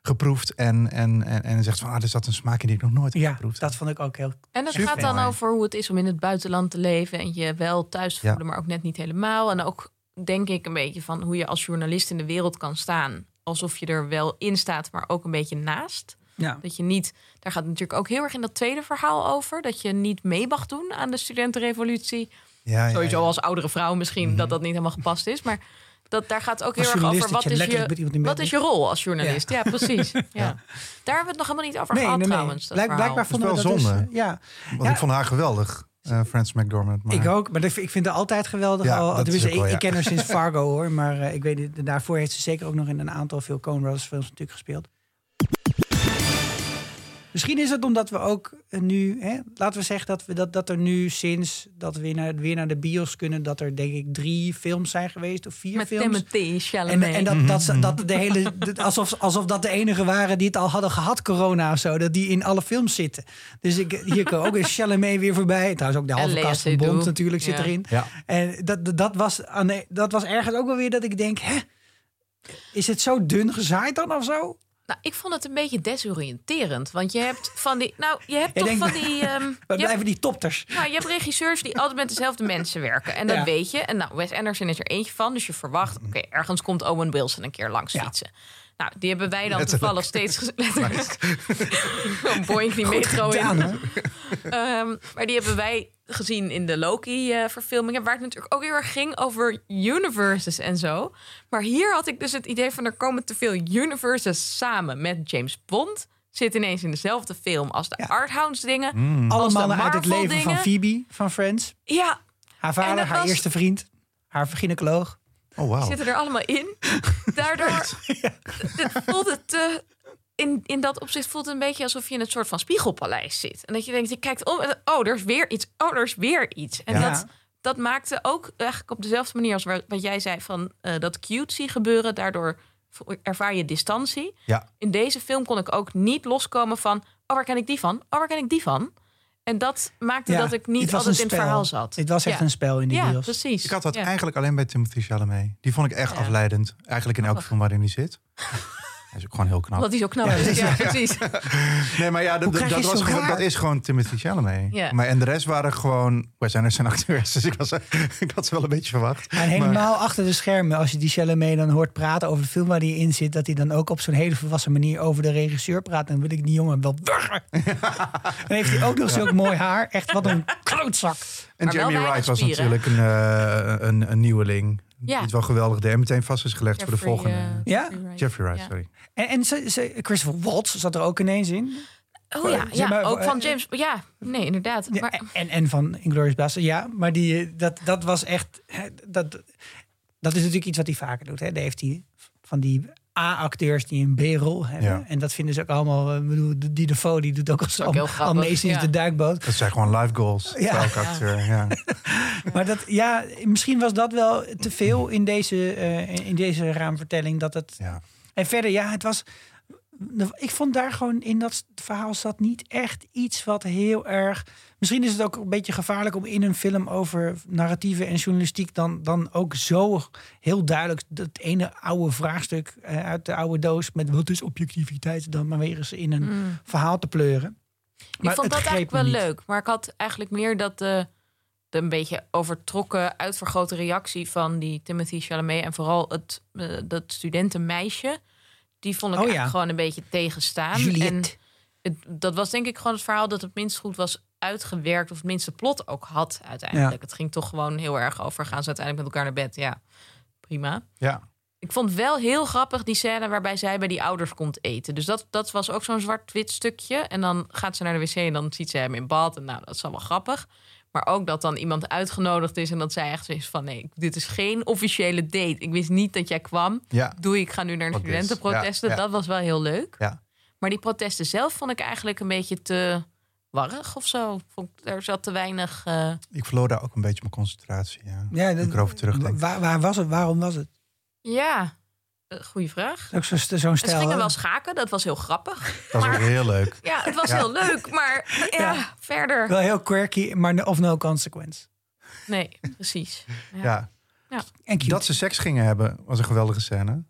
geproefd en, en, en, en zegt van, ah, er zat een smaak in die ik nog nooit heb Ja, geproefd. dat vond ik ook heel... En het Super gaat dan mooi. over hoe het is om in het buitenland te leven en je wel thuis Ja. voelen, maar ook net niet helemaal. En ook denk ik een beetje van hoe je als journalist in de wereld kan staan. Alsof je er wel in staat, maar ook een beetje naast. Ja. Dat je niet, daar gaat het natuurlijk ook heel erg in dat tweede verhaal over. Dat je niet mee mag doen aan de studentenrevolutie. Ja, ja, Sowieso ja. als oudere vrouw misschien Mhm. dat dat niet helemaal gepast is. Maar dat, daar gaat het ook heel erg over. Wat je is je, met iemand in bed wat is je rol als journalist? Ja, precies. Ja. Daar hebben we het nog helemaal niet over Nee, gehad nee, nee. trouwens. dat Blijk- blijkbaar Dat we wel dat zonde. dus... ja, Want Ja. ik vond haar geweldig, eh Frances McDormand. Maar ik ook. Maar ik vind haar altijd geweldig. Ja, al, is wel, ik, ja. ik ken haar sinds Fargo hoor. Maar eh, ik weet niet, daarvoor heeft ze zeker ook nog in een aantal veel Coen Brothers films natuurlijk gespeeld. Misschien is het omdat we ook eh, nu, hè, laten we zeggen dat, we, dat, dat er nu sinds dat we weer naar, weer naar de bios kunnen, dat er denk ik drie films zijn geweest of vier Met films. Timothy En, Chalamet. en dat, dat, ze- dat de hele, alsof, alsof dat de enige waren die het al hadden gehad, corona of zo. Dat die in alle films zitten. Dus ik, hier kwam ook een Chalamet weer voorbij. Trouwens ook de halve kast van. Bond natuurlijk zit erin. Ja. En dat, dat- was, dat was ergens ook wel weer dat ik denk, hè? Is het zo dun gezaaid dan of zo? Nou, ik vond het een beetje desoriënterend. Want je hebt van die. Nou, je hebt toch van die. ehm, hebt, blijven die topters? nou, je hebt regisseurs die altijd met dezelfde mensen werken. En dat Ja. weet je. En nou, Wes Anderson is er eentje van. Dus je verwacht, oké, ergens komt Owen Wilson een keer langs Ja. fietsen. Nou, die hebben wij dan Letterlijk. toevallig steeds letterlijk. Een boink die metro in. Gedaan. Ehm, maar die hebben wij gezien in de Loki-verfilmingen, waar het natuurlijk ook heel erg ging over universes en zo. Maar hier had ik dus het idee van er komen te veel universes samen met James Bond. Zit ineens in dezelfde film als de Ja. Arthouse dingen. Alle Als de mannen uit het Marvel leven van dingen. Phoebe van Friends. Ja, Haar vader, haar was- eerste vriend. Haar gynaecoloog. Oh, wauw. zitten er allemaal in. Daardoor het voelt het te... In, in dat opzicht voelt het een beetje alsof je in een soort van spiegelpaleis zit. En dat je denkt, je kijkt om en oh, er is weer iets. Oh, er is weer iets. En Ja. dat, dat maakte ook eigenlijk op dezelfde manier als wa- wat jij zei van eh, dat cutesy gebeuren. Daardoor ervaar je distantie. Ja. In deze film kon ik ook niet loskomen van, oh, waar ken ik die van? Oh, waar ken ik die van? En dat maakte Ja, dat ik niet altijd in het verhaal zat. Het was echt ja. een spel in die Ja, precies. Ik had dat Ja. eigenlijk alleen bij Timothy Chalamet. Die vond ik echt Ja. afleidend. Eigenlijk in elke Oh. film waarin hij zit. Hij is ook gewoon heel knap. Omdat hij zo knap Ja, is. precies. Ja, precies. Nee, maar ja, dat, Hoe krijg dat, je was raar? dat is gewoon Timothy Chalamet. Ja. Maar, en de rest waren gewoon Wes Anderson acteurs. Dus ik, was, ik had ze wel een beetje verwacht. En helemaal achter de schermen, als je die Chalamet dan hoort praten over de film waar hij in zit, dat hij dan ook op zo'n hele volwassen manier over de regisseur praat, dan wil ik die jongen wel wurgen. Dan heeft hij ook nog zulk mooi haar. Echt wat een klootzak. En Maar wel Jeremy Wright was natuurlijk een, eh, een, een nieuweling. Ja. Die het wel geweldig deed. En meteen vast is gelegd voor de volgende. eh, Ja? Jeffrey Wright. Jeffrey Wright, Ja. sorry. En, en ze, ze, Christopher Waltz zat er ook ineens in. Oh ja, ja maar, ook van eh, James. Ja, nee, inderdaad. Ja, Maar, en, en van Inglourious Basterds, ja. Maar die, eh, dat, dat was echt... Dat, dat is natuurlijk iets wat hij vaker doet. Hè. Daar heeft hij van die A-acteurs die een B-rol hebben. Ja. En dat vinden ze ook allemaal... eh, Ik bedoel, die Defoe die doet ook al, ook heel al, sinds ja. de duikboot. Dat zijn gewoon live goals. Ja. Elke acteur, ja. Maar dat, ja, misschien was dat wel te veel in deze, eh, in deze raamvertelling. Dat het, ja. en verder, ja, het was... ik vond daar gewoon in dat verhaal zat niet echt iets wat heel erg. Misschien is het ook een beetje gevaarlijk om in een film over narratieven en journalistiek dan, dan ook zo heel duidelijk dat ene oude vraagstuk eh, uit de oude doos met wat is objectiviteit dan maar weer eens in een Mm. verhaal te pleuren. Maar ik vond dat eigenlijk wel niet. leuk. Maar ik had eigenlijk meer dat de, de een beetje overtrokken, uitvergrote reactie van die Timothy Chalamet en vooral het eh, dat studentenmeisje. Die vond ik Oh ja. gewoon een beetje tegenstaan. En het, dat was denk ik gewoon het verhaal dat het minst goed was uitgewerkt of het minste plot ook had uiteindelijk. Ja. Het ging toch gewoon heel erg over gaan ze uiteindelijk met elkaar naar bed. Ja, prima. Ja. Ik vond wel heel grappig die scène waarbij zij bij die ouders komt eten. Dus dat, dat was ook zo'n zwart-wit stukje. En dan gaat ze naar de wc en dan ziet ze hem in bad. En nou, dat is allemaal grappig. Maar ook dat dan iemand uitgenodigd is en dat zij echt is van... nee, dit is geen officiële date. Ik wist niet dat jij kwam. Ja. Doei, ik ga nu naar is. studentenprotesten. Ja, ja. Dat was wel heel leuk. Ja. Maar die protesten zelf vond ik eigenlijk een beetje te warrig of zo. Vond, ik- er zat te weinig... eh, Ik verloor daar ook een beetje mijn concentratie. Ja. Ja, Als ik erover terugdenk. Waar, waar was het? Waarom was het? ja, goeie vraag. Ook zo- zo'n Ze stijl. gingen hè? wel schaken, dat was heel grappig. Dat was ook heel leuk. Ja, het was Ja. heel leuk, maar ja, Ja. verder. Wel heel quirky, maar no- of no consequence. Nee, precies. Ja. Ja. En cute. Dat ze seks gingen hebben, was een geweldige scène.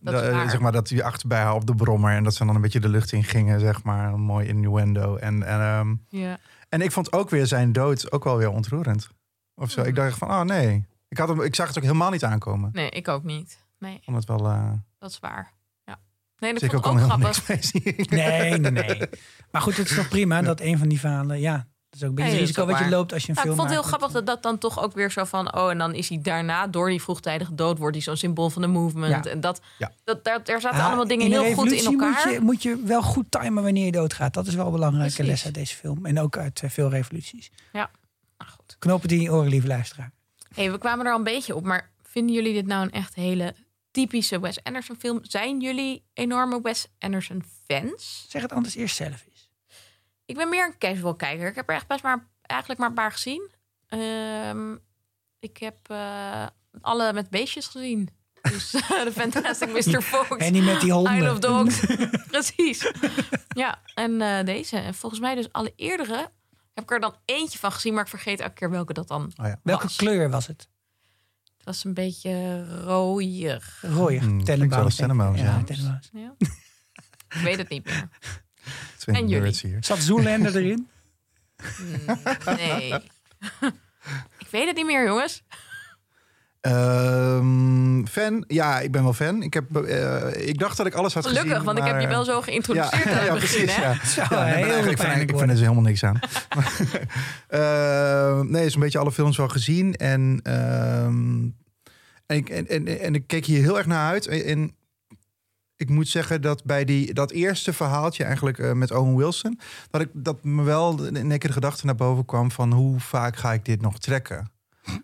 Dat De- eh, zeg maar dat hij achter bij haar op de brommer en dat ze dan een beetje de lucht in gingen, zeg maar. Een mooi innuendo. En, en, ehm, Ja. en ik vond ook weer zijn dood ook wel weer ontroerend. Of zo. Ik dacht van, oh nee. Ik, had hem, ik zag het ook helemaal niet aankomen. Nee, ik ook niet. Nee, Ik vond het wel... eh dat is waar. Ja. Nee, dat ik vond ook ik grappig. Nee, nee, nee. Maar goed, het is toch prima dat een van die verhalen... Ja, dat is ook een beetje het is risico wat je loopt als je een Nou, ik film vond het heel maakt. grappig dat dat dan toch ook weer zo van... oh, en dan is hij daarna, door die vroegtijdige dood... wordt hij zo'n symbool van de movement. Ja. En dat, Ja. dat, daar, daar zaten Ah, allemaal dingen heel goed in revolutie elkaar. Moet je, moet je wel goed timen wanneer je doodgaat. Dat is wel een belangrijke Precies. les uit deze film. En ook uit eh, veel revoluties. Nou, goed. Knopen die in je oren, lieve luisteraar. Hey, we kwamen er al een beetje op, maar vinden jullie dit nou een echt hele typische Wes Anderson film? Zijn jullie enorme Wes Anderson fans? Zeg het anders eerst zelf eens. Ik ben meer een casual kijker. Ik heb er echt best maar eigenlijk maar een paar gezien. Ehm, ik heb eh, alle met beestjes gezien. Dus de Fantastic Mr. Fox. En die met die honden. Isle of Dogs. Precies. Ja, en eh, deze. En volgens mij dus alle eerdere heb ik er dan eentje van gezien, maar ik vergeet elke keer welke dat dan Oh ja. Welke kleur was het? Het was een beetje rooier. Rooier. Denk ik. Tenenbaums, ja. Ja. Ja. ik weet het niet meer. Twee En jullie? hier. Zat Zoolander erin? Hmm, Nee. ik weet het niet meer, jongens. Ehm, fan? Ja, ik ben wel fan. Ik, heb, eh, ik dacht dat ik alles had Gelukkig, gezien. want ik heb je wel zo Ja, geïntroduceerd aan het ja, begin, precies. hè? Ja. Ja, heel ik vind worden. er helemaal niks aan. Eh, nee, is een beetje alle films wel gezien. En, ehm, en, ik, en, en, en ik keek hier heel erg naar uit. En, ik moet zeggen dat bij die, dat eerste verhaaltje eigenlijk eh, met Owen Wilson... Dat, ik, dat me wel in één keer de gedachte naar boven kwam van... hoe vaak ga ik dit nog trekken?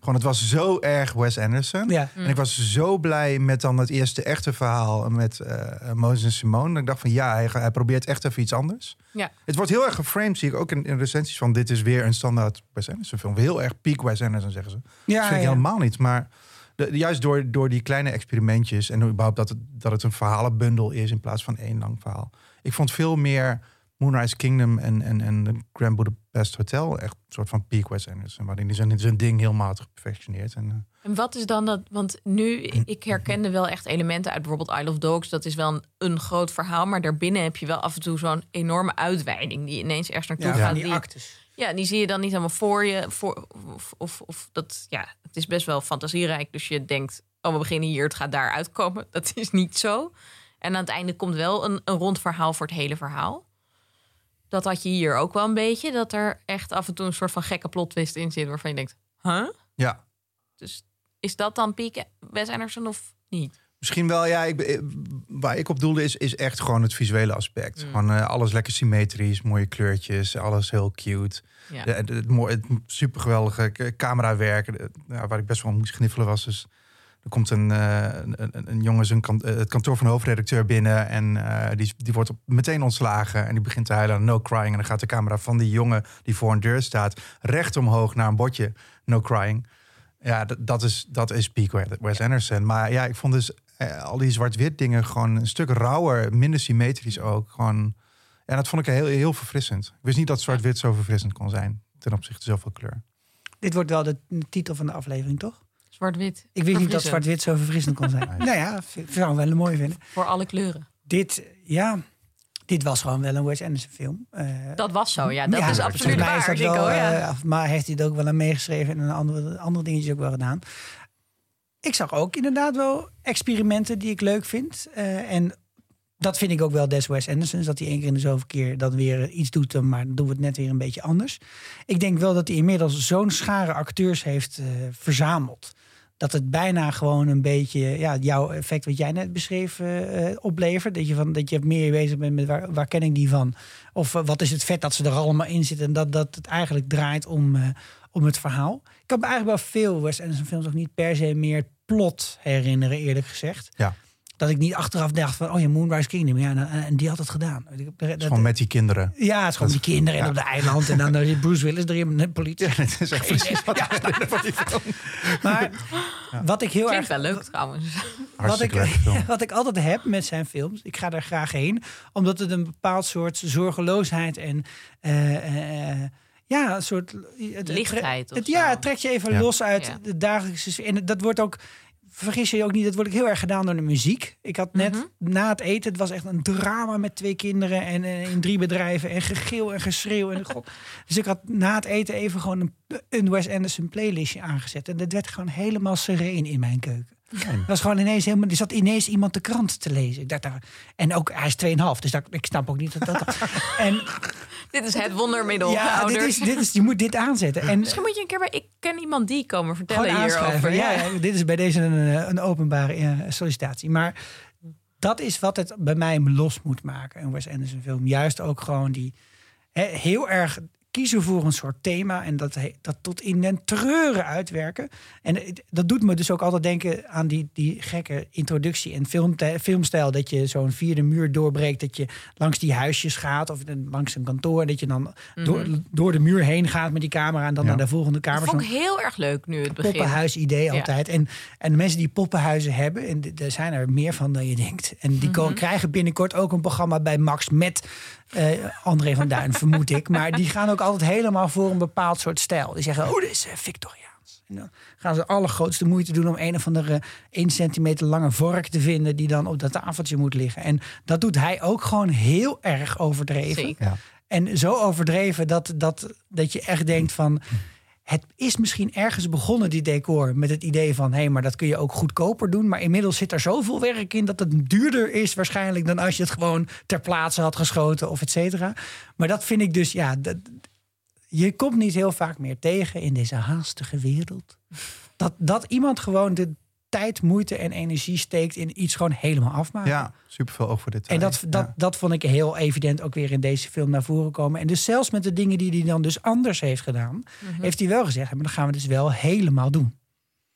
Gewoon, het was zo erg Wes Anderson. Ja. Mm. En ik was zo blij met dan het eerste echte verhaal met eh Moses en Simone. Dat ik dacht van ja, hij, hij probeert echt even iets anders. Ja. Het wordt heel erg geframed, zie ik ook in, in recensies van dit is weer een standaard Wes Anderson film. Heel erg peak Wes Anderson zeggen ze. Ja, dat vind ik ja. helemaal niet. Maar de, juist door, door die kleine experimentjes en überhaupt dat het, dat het een verhalenbundel is in plaats van één lang verhaal. Ik vond veel meer Moonrise Kingdom en, en, en de Grand Budapest Hotel echt een soort van peak Wes Anderson. Waarin hij zijn, zijn ding helemaal had geperfectioneerd. En, eh, En wat is dan dat? Want nu, ik herkende wel echt elementen uit bijvoorbeeld Isle of Dogs. Dat is wel een, een groot verhaal, maar daarbinnen heb je wel af en toe zo'n enorme uitweiding die ineens ergens naartoe Ja, gaat. van die die, actes. ja, die zie je dan niet helemaal voor je. Voor, of, of, of dat, ja, het is best wel fantasierijk. Dus je denkt, oh, we beginnen hier, het gaat daar uitkomen. Dat is niet zo. En aan het einde komt wel een, een rond verhaal voor het hele verhaal. Dat had je hier ook wel een beetje. Dat er echt af en toe een soort van gekke plot twist in zit waarvan je denkt, huh? ja, Dus is dat dan Piek Wes Anderson of niet? Misschien wel, ja. Ik, eh, waar ik op doelde is, is echt gewoon het visuele aspect. Mm. Gewoon eh, alles lekker symmetrisch, mooie kleurtjes, alles heel cute. Ja. De- Het, het, het supergeweldige k- camerawerk, de- ja, waar ik best wel moest gniffelen was. Dus er komt een, eh, een, een, een jongen zijn kant, eh, het kantoor van de hoofdredacteur binnen en eh, die, die wordt op, meteen ontslagen en die begint te huilen, no crying. En dan gaat de camera van die jongen die voor een deur staat recht omhoog naar een bordje, no crying. Ja, dat, dat is, dat is peak Wes Anderson. Maar ja, ik vond dus eh, al die zwart-wit dingen gewoon een stuk rauwer, minder symmetrisch ook. Gewoon, en dat vond ik heel, heel verfrissend. Ik wist niet dat zwart-wit zo verfrissend kon zijn ten opzichte van zoveel kleur. Dit wordt wel de titel van de aflevering, toch? Zwart-wit. Ik wist niet dat zwart-wit zo verfrissend kon zijn. Nou ja, zou ik wel een mooie vinden. Voor alle kleuren. Dit, ja, dit was gewoon wel een Wes Anderson film. Eh, Dat was zo, ja. Dat ja, is absoluut waar. is dat Nico, wel, ja. eh, maar heeft hij het ook wel aan meegeschreven en een andere, andere dingetjes ook wel gedaan. Ik zag ook inderdaad wel experimenten die ik leuk vind. Eh, en dat vind ik ook wel des Wes Andersons. Dat hij één keer in de zoveel keer dan weer iets doet, maar dan doen we het net weer een beetje anders. Ik denk wel dat hij inmiddels zo'n schare acteurs heeft eh, verzameld. Dat het bijna gewoon een beetje ja, jouw effect wat jij net beschreef eh, eh, oplevert. Dat je, van, dat je meer bezig bent met waar, waar ken ik die van? Of eh, wat is het vet dat ze er allemaal in zitten. En dat, dat het eigenlijk draait om, om het verhaal. Ik kan me eigenlijk wel veel Wes Anderson films ook niet per se meer plot herinneren eerlijk gezegd. Ja. Dat ik niet achteraf dacht van, oh ja, Moonrise Kingdom. Ja, nou, en die had het gedaan. Dat- Het gewoon met die kinderen. ja, het is gewoon die kinderen en ja. op de eiland. En dan is Bruce Willis erin met de politie. Het is echt precies wat van die film. Maar wat ik heel Klinkt erg... wel leuk trouwens. Wat ik, wat ik altijd heb met zijn films, ik ga daar graag heen, omdat het een bepaald soort zorgeloosheid en eh, eh, ja, een soort het- het, Lichtheid of Het, ja, het trekt je even Ja. los uit Ja. de dagelijkse sfeer. En dat wordt ook, vergis je ook niet, dat wordt ook heel erg gedaan door de muziek. Ik had net Mhm. na het eten, het was echt een drama met twee kinderen en eh, in drie bedrijven en gegil en geschreeuw en god. Dus ik had na het eten even gewoon een, een Wes Anderson playlistje aangezet en dat werd gewoon helemaal sereen in mijn keuken. Fijn. Dat was gewoon ineens helemaal. Er zat ineens iemand de krant te lezen. Ik dacht, daar- en ook hij is 2,5, dus dat, ik snap ook niet dat dat. en Dit is het wondermiddel, ja, dit is, dit is, je moet dit aanzetten. En Misschien moet je een keer bij Ik ken iemand die komen vertellen hierover. Ja, ja, dit is bij deze een, eh, een openbare eh, sollicitatie. Maar dat is wat het bij mij los moet maken. Een Wes Anderson film. Juist ook gewoon die hè, heel erg kiezen voor een soort thema en dat, dat tot in den treuren uitwerken. En dat doet me dus ook altijd denken aan die, die gekke introductie en filmte- filmstijl. Dat je zo'n vierde muur doorbreekt, dat je langs die huisjes gaat of langs een kantoor. Dat je dan door, door de muur heen gaat met die camera en dan Ja. naar de volgende kamer. Dat vond ik heel erg leuk nu het begin. poppenhuis-idee Ja. altijd. En, en de mensen die poppenhuizen hebben, en er zijn er meer van dan je denkt. En die ko- krijgen binnenkort ook een programma bij Max met eh, André van Duin, vermoed ik. Maar die gaan ook altijd helemaal voor een bepaald soort stijl. Die zeggen, oh, dit is eh, Victoriaans. En dan gaan ze de allergrootste moeite doen om een of andere 1 centimeter lange vork te vinden... die dan op dat tafeltje moet liggen. En dat doet hij ook gewoon heel erg overdreven. Zeker. Ja. En zo overdreven dat, dat, dat je echt denkt van... Het is misschien ergens begonnen, die decor, met het idee van... hé, maar dat kun je ook goedkoper doen. Maar inmiddels zit er zoveel werk in dat het duurder is waarschijnlijk... dan als je het gewoon ter plaatse had geschoten of et cetera. Maar dat vind ik dus, ja... Dat, je komt niet heel vaak meer tegen in deze haastige wereld. Dat, dat iemand gewoon de tijd, moeite en energie steekt in iets gewoon helemaal afmaken. Ja, superveel oog voor dit. En dat, dat, dat vond ik heel evident ook weer in deze film naar voren komen. En dus zelfs met de dingen die hij dan dus anders heeft gedaan, heeft hij wel gezegd: maar dan gaan we dus wel helemaal doen.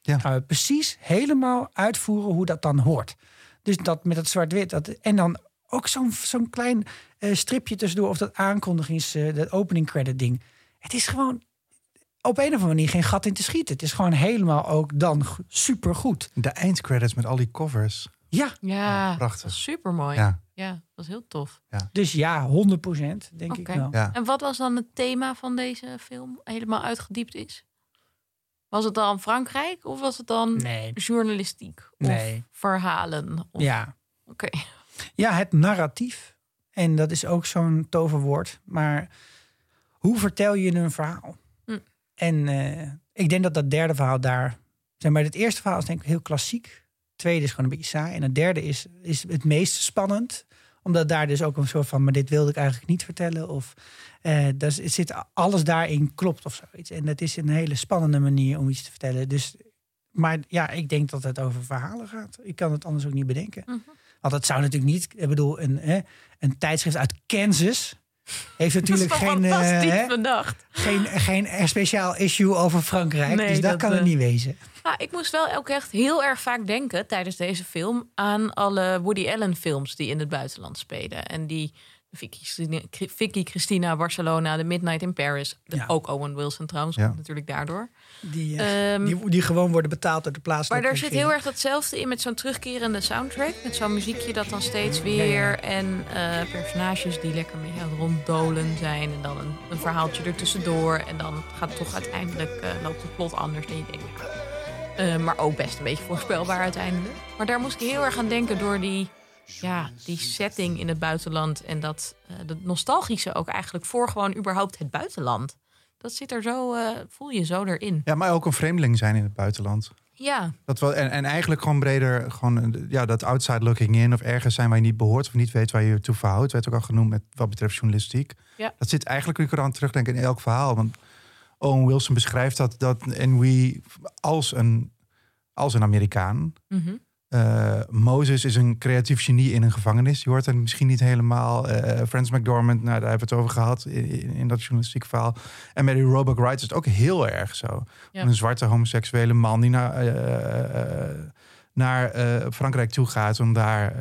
Ja. Gaan we precies helemaal uitvoeren hoe dat dan hoort. Dus dat met het zwart-wit. Dat, en dan ook zo'n zo'n klein eh, stripje tussendoor. Of dat aankondigings, eh dat opening credit ding. Het is gewoon op een of andere manier geen gat in te schieten. Het is gewoon helemaal ook dan super goed. De eindcredits met al die covers. Ja, Ja, prachtig. super mooi. Ja. Ja, dat was heel tof. dus ja, 100 procent denk ik wel. ja. En wat was dan het thema van deze film helemaal uitgediept is? Was het dan Frankrijk of was het dan Nee. journalistiek? Of Nee. verhalen? Of... Ja. Oké. Ja, het narratief. En dat is ook zo'n toverwoord. Maar hoe vertel je een verhaal? En eh, ik denk dat dat derde verhaal daar... Zeg maar, het eerste verhaal is denk ik heel klassiek. Het tweede is gewoon een beetje saai. En het derde is, is het meest spannend. Omdat daar dus ook een soort van... maar dit wilde ik eigenlijk niet vertellen. Of dus het zit, alles daarin klopt of zoiets. En dat is een hele spannende manier om iets te vertellen. Dus, maar ja, ik denk dat het over verhalen gaat. Ik kan het anders ook niet bedenken. Mhm. Want het zou natuurlijk niet, ik bedoel, een, een tijdschrift uit Kansas heeft natuurlijk dat is toch geen, eh, hè, bedacht. geen, geen speciaal issue over Frankrijk. Nee, dus dat, dat, kan het eh, niet wezen. Nou, ik moest wel ook echt heel erg vaak denken tijdens deze film aan alle Woody Allen films die in het buitenland spelen. En die Vicky Christina, Barcelona, The Midnight in Paris. De- Ja. Ook Owen Wilson trouwens, Ja. komt natuurlijk daardoor. Die, eh, Ehm, die, die gewoon worden betaald door de maar plaatselijke daar zit heel erg datzelfde in met zo'n terugkerende soundtrack. Met zo'n muziekje dat dan steeds weer. Ja, ja. En eh, personages die lekker mee aan ronddolen zijn. En dan een, een verhaaltje ertussendoor. En dan gaat het toch uiteindelijk eh, loopt het plot anders dan je denkt. Eh, maar ook best een beetje voorspelbaar uiteindelijk. Maar daar moest ik heel erg aan denken door die, ja, die setting in het buitenland. En dat eh het nostalgische ook eigenlijk voor gewoon überhaupt het buitenland. Dat zit er zo, eh, voel je zo erin. Ja, maar ook een vreemdeling zijn in het buitenland. Ja, Dat wel, en, en eigenlijk gewoon breder, gewoon eh, ja, dat outside looking in of ergens zijn waar je niet behoort of niet weet waar je je toe verhoudt. Werd ook al genoemd met wat betreft journalistiek. Ja. Dat zit eigenlijk, aan terugdenken in elk verhaal. Want Owen Wilson beschrijft dat, dat en wie als een, als een Amerikaan. mhm. Eh, Moses is een creatief genie in een gevangenis. Je hoort het misschien niet helemaal. Eh Francis McDormand, nou, daar hebben we het over gehad in, dat journalistieke verhaal. En die Roebuck Wright is het ook heel erg zo. Ja. Een zwarte homoseksuele man die naar, eh, naar Frankrijk toe gaat om daar